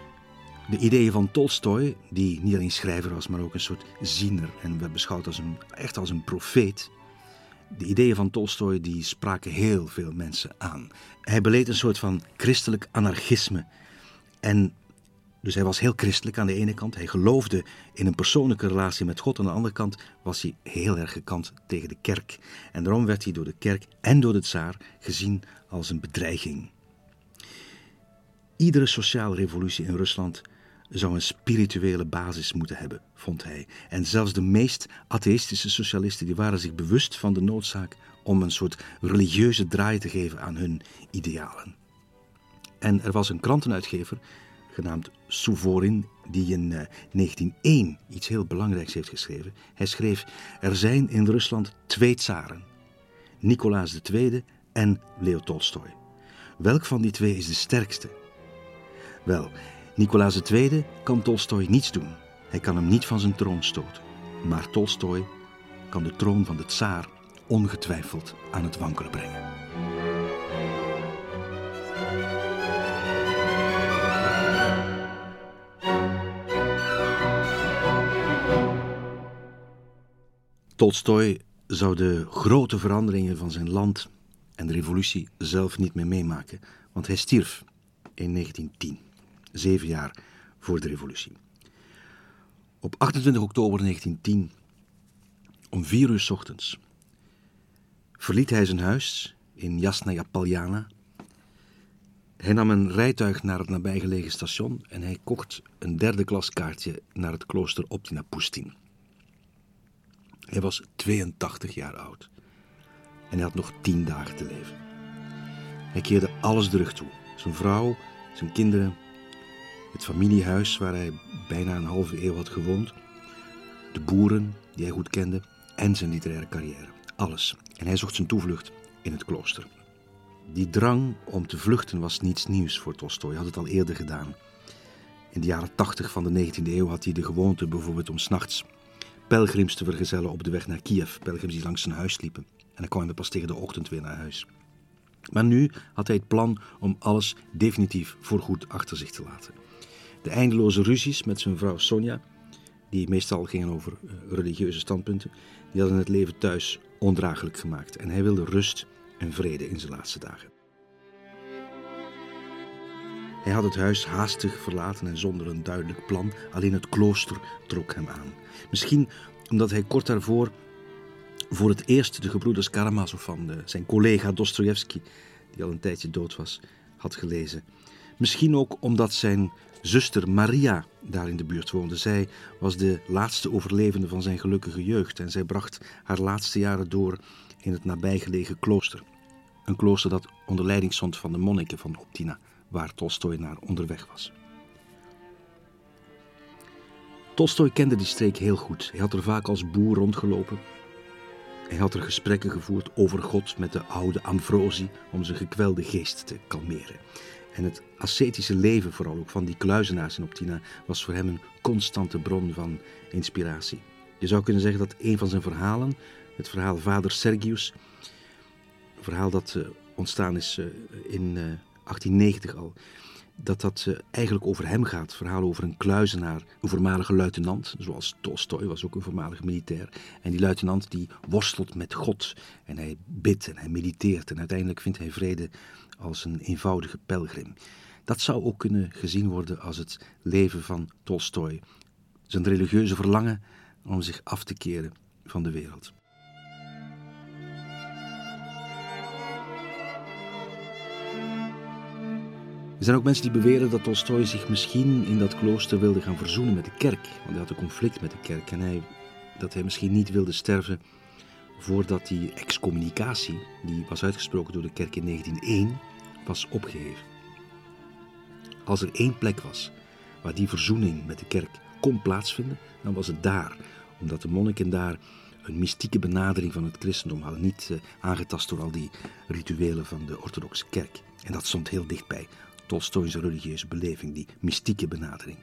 de ideeën van Tolstoy, die niet alleen schrijver was, maar ook een soort ziener en werd beschouwd als een, echt als een profeet. De ideeën van Tolstoy die spraken heel veel mensen aan. Hij beleed een soort van christelijk anarchisme. En dus hij was heel christelijk aan de ene kant. Hij geloofde in een persoonlijke relatie met God. Aan de andere kant was hij heel erg gekant tegen de kerk. En daarom werd hij door de kerk en door de tsaar gezien als een bedreiging. Iedere sociale revolutie in Rusland zou een spirituele basis moeten hebben, vond hij. En zelfs de meest atheïstische socialisten die waren zich bewust van de noodzaak om een soort religieuze draai te geven aan hun idealen. En er was een krantenuitgever genaamd Suvorin, die in 1901 iets heel belangrijks heeft geschreven. Hij schreef: Er zijn in Rusland twee tsaren, Nicolaas II en Leo Tolstoy. Welk van die twee is de sterkste? Wel, Nicolaas II kan Tolstoy niets doen. Hij kan hem niet van zijn troon stoten. Maar Tolstoy kan de troon van de tsaar ongetwijfeld aan het wankelen brengen. Tolstoy zou de grote veranderingen van zijn land en de revolutie zelf niet meer meemaken, want hij stierf in 1910, zeven jaar voor de revolutie. Op 28 oktober 1910, om vier uur ochtends, verliet hij zijn huis in Jasnaya Paljana. Hij nam een rijtuig naar het nabijgelegen station en hij kocht een derde klas kaartje naar het klooster Optina Pustin. Hij was 82 jaar oud en hij had nog tien dagen te leven. Hij keerde alles terug toe: zijn vrouw, zijn kinderen, het familiehuis waar hij bijna een halve eeuw had gewoond, de boeren, die hij goed kende, en zijn literaire carrière. Alles. En hij zocht zijn toevlucht in het klooster. Die drang om te vluchten was niets nieuws voor Tolstoy. Hij had het al eerder gedaan. In de jaren 80 van de 19e eeuw had hij de gewoonte bijvoorbeeld om s'nachts pelgrims te vergezellen op de weg naar Kiev. Pelgrims die langs zijn huis liepen. En dan kwam hij pas tegen de ochtend weer naar huis. Maar nu had hij het plan om alles definitief voorgoed achter zich te laten. De eindeloze ruzies met zijn vrouw Sonja, die meestal gingen over eh, religieuze standpunten, die hadden het leven thuis ondraaglijk gemaakt. En hij wilde rust en vrede in zijn laatste dagen. Hij had het huis haastig verlaten en zonder een duidelijk plan. Alleen het klooster trok hem aan. Misschien omdat hij kort daarvoor voor het eerst de gebroeders Karamazov van de, zijn collega Dostoevsky, die al een tijdje dood was, had gelezen. Misschien ook omdat zijn zuster Maria daar in de buurt woonde. Zij was de laatste overlevende van zijn gelukkige jeugd en zij bracht haar laatste jaren door in het nabijgelegen klooster. Een klooster dat onder leiding stond van de monniken van Optina, waar Tolstoy naar onderweg was. Tolstoy kende die streek heel goed. Hij had er vaak als boer rondgelopen. Hij had er gesprekken gevoerd over God met de oude Ambrosi om zijn gekwelde geest te kalmeren. En het ascetische leven, vooral ook van die kluizenaars in Optina, was voor hem een constante bron van inspiratie. Je zou kunnen zeggen dat een van zijn verhalen, het verhaal Vader Sergius, een verhaal dat uh, ontstaan is uh, in uh, 1890 al, dat dat eigenlijk over hem gaat. Verhaal over een kluizenaar, een voormalige luitenant, zoals Tolstoy was ook een voormalige militair. En die luitenant die worstelt met God en hij bidt en hij mediteert en uiteindelijk vindt hij vrede als een eenvoudige pelgrim. Dat zou ook kunnen gezien worden als het leven van Tolstoy, zijn religieuze verlangen om zich af te keren van de wereld. Er zijn ook mensen die beweren dat Tolstoy zich misschien in dat klooster wilde gaan verzoenen met de kerk. Want hij had een conflict met de kerk en hij, dat hij misschien niet wilde sterven voordat die excommunicatie, die was uitgesproken door de kerk in 1901, was opgeheven. Als er één plek was waar die verzoening met de kerk kon plaatsvinden, dan was het daar. Omdat de monniken daar een mystieke benadering van het christendom hadden, niet uh, aangetast door al die rituelen van de orthodoxe kerk. En dat stond heel dichtbij Tolstoy's religieuze beleving, die mystieke benadering.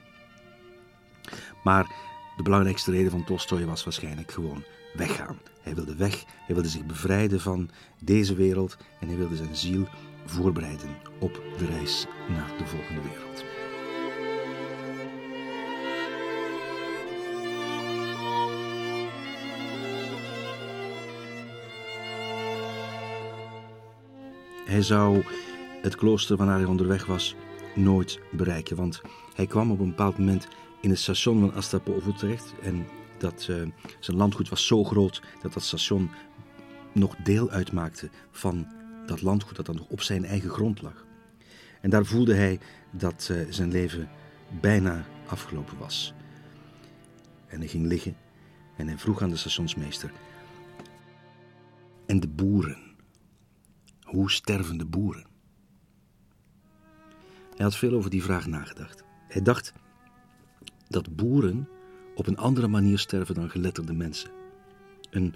Maar de belangrijkste reden van Tolstoy was waarschijnlijk gewoon weggaan. Hij wilde weg, hij wilde zich bevrijden van deze wereld en hij wilde zijn ziel voorbereiden op de reis naar de volgende wereld. Hij zou het klooster waarnaar hij onderweg was nooit bereiken, want hij kwam op een bepaald moment in het station van Astapovo terecht en dat, uh, zijn landgoed was zo groot dat dat station nog deel uitmaakte van dat landgoed dat dan nog op zijn eigen grond lag. En daar voelde hij dat uh, zijn leven bijna afgelopen was. En hij ging liggen en hij vroeg aan de stationsmeester: En de boeren? Hoe sterven de boeren? Hij had veel over die vraag nagedacht. Hij dacht dat boeren op een andere manier sterven dan geletterde mensen. Een,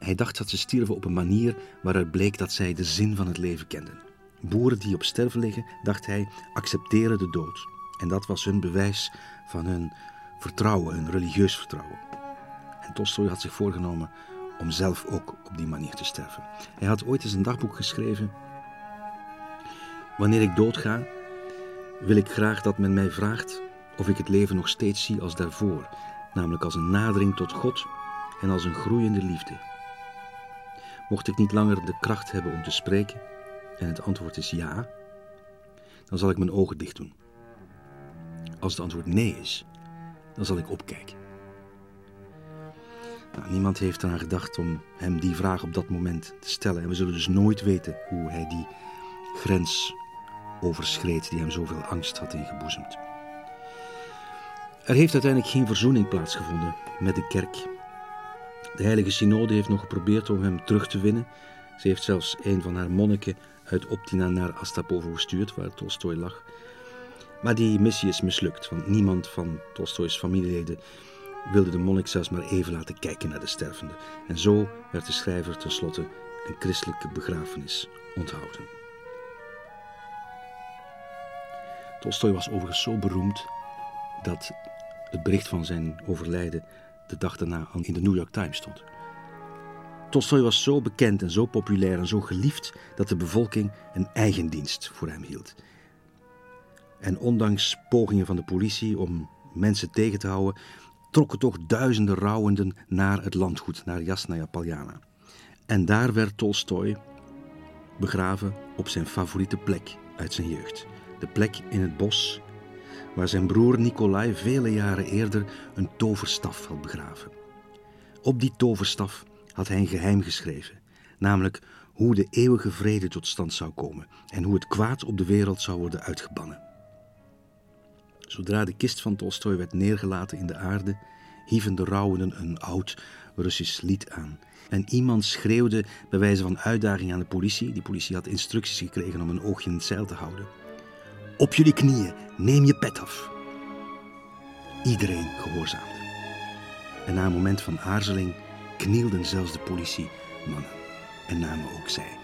hij dacht dat ze stierven op een manier waaruit bleek dat zij de zin van het leven kenden. Boeren die op sterven liggen, dacht hij, accepteren de dood. En dat was hun bewijs van hun vertrouwen, hun religieus vertrouwen. En Tolstoy had zich voorgenomen om zelf ook op die manier te sterven. Hij had ooit eens een dagboek geschreven. Wanneer ik doodga, wil ik graag dat men mij vraagt of ik het leven nog steeds zie als daarvoor, namelijk als een nadering tot God en als een groeiende liefde. Mocht ik niet langer de kracht hebben om te spreken, en het antwoord is ja, dan zal ik mijn ogen dicht doen. Als het antwoord nee is, dan zal ik opkijken. Nou, niemand heeft eraan gedacht om hem die vraag op dat moment te stellen. En we zullen dus nooit weten hoe hij die grens overschreed die hem zoveel angst had ingeboezemd. Er heeft uiteindelijk geen verzoening plaatsgevonden met de kerk. De heilige synode heeft nog geprobeerd om hem terug te winnen. Ze heeft zelfs een van haar monniken uit Optina naar Astapovo gestuurd, waar Tolstoy lag. Maar die missie is mislukt, want niemand van Tolstoys familieleden wilde de monnik zelfs maar even laten kijken naar de stervende. En zo werd de schrijver tenslotte een christelijke begrafenis onthouden. Tolstoy was overigens zo beroemd dat het bericht van zijn overlijden de dag daarna in de New York Times stond. Tolstoy was zo bekend en zo populair en zo geliefd dat de bevolking een eigen dienst voor hem hield. En ondanks pogingen van de politie om mensen tegen te houden, trokken toch duizenden rouwenden naar het landgoed, naar Jasnaya Paljana. En daar werd Tolstoy begraven op zijn favoriete plek uit zijn jeugd. De plek in het bos waar zijn broer Nikolai vele jaren eerder een toverstaf had begraven. Op die toverstaf had hij een geheim geschreven, namelijk hoe de eeuwige vrede tot stand zou komen en hoe het kwaad op de wereld zou worden uitgebannen. Zodra de kist van Tolstoy werd neergelaten in de aarde, hieven de rouwenden een oud Russisch lied aan. En iemand schreeuwde bij wijze van uitdaging aan de politie. Die politie had instructies gekregen om een oogje in het zeil te houden. Op jullie knieën, neem je pet af. Iedereen gehoorzaamde. En na een moment van aarzeling knielden zelfs de politiemannen en namen ook zij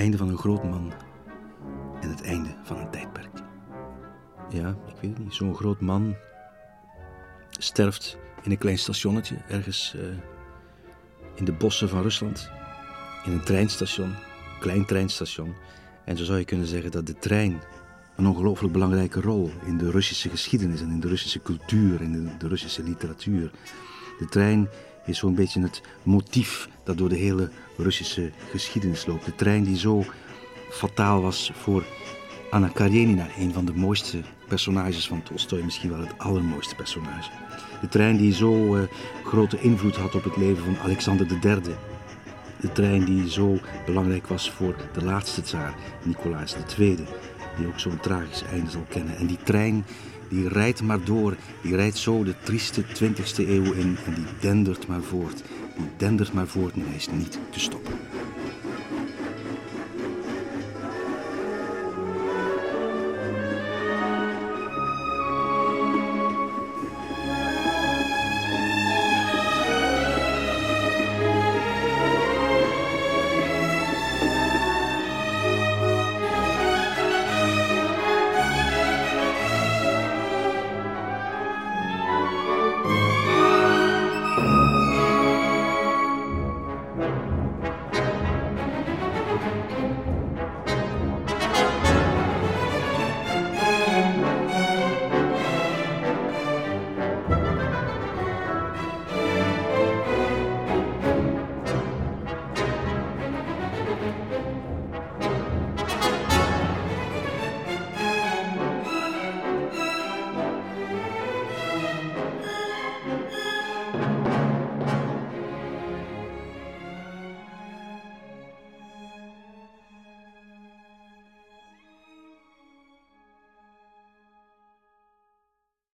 einde van een groot man en het einde van een tijdperk. Ja, ik weet het niet. Zo'n groot man sterft in een klein stationnetje ergens eh, in de bossen van Rusland. In een treinstation, klein treinstation. En zo zou je kunnen zeggen dat de trein een ongelooflijk belangrijke rol in de Russische geschiedenis en in de Russische cultuur en in de Russische literatuur. De trein is zo'n beetje het motief dat door de hele Russische geschiedenis loopt. De trein die zo fataal was voor Anna Karenina, een van de mooiste personages van Tolstoy, misschien wel het allermooiste personage. De trein die zo uh, grote invloed had op het leven van Alexander III. De trein die zo belangrijk was voor de laatste tsaar, Nicolaas II, die ook zo'n tragisch einde zal kennen. En die trein die rijdt maar door, die rijdt zo de trieste 20e eeuw in en die dendert maar voort. Die dendert maar voort en hij is niet te stoppen.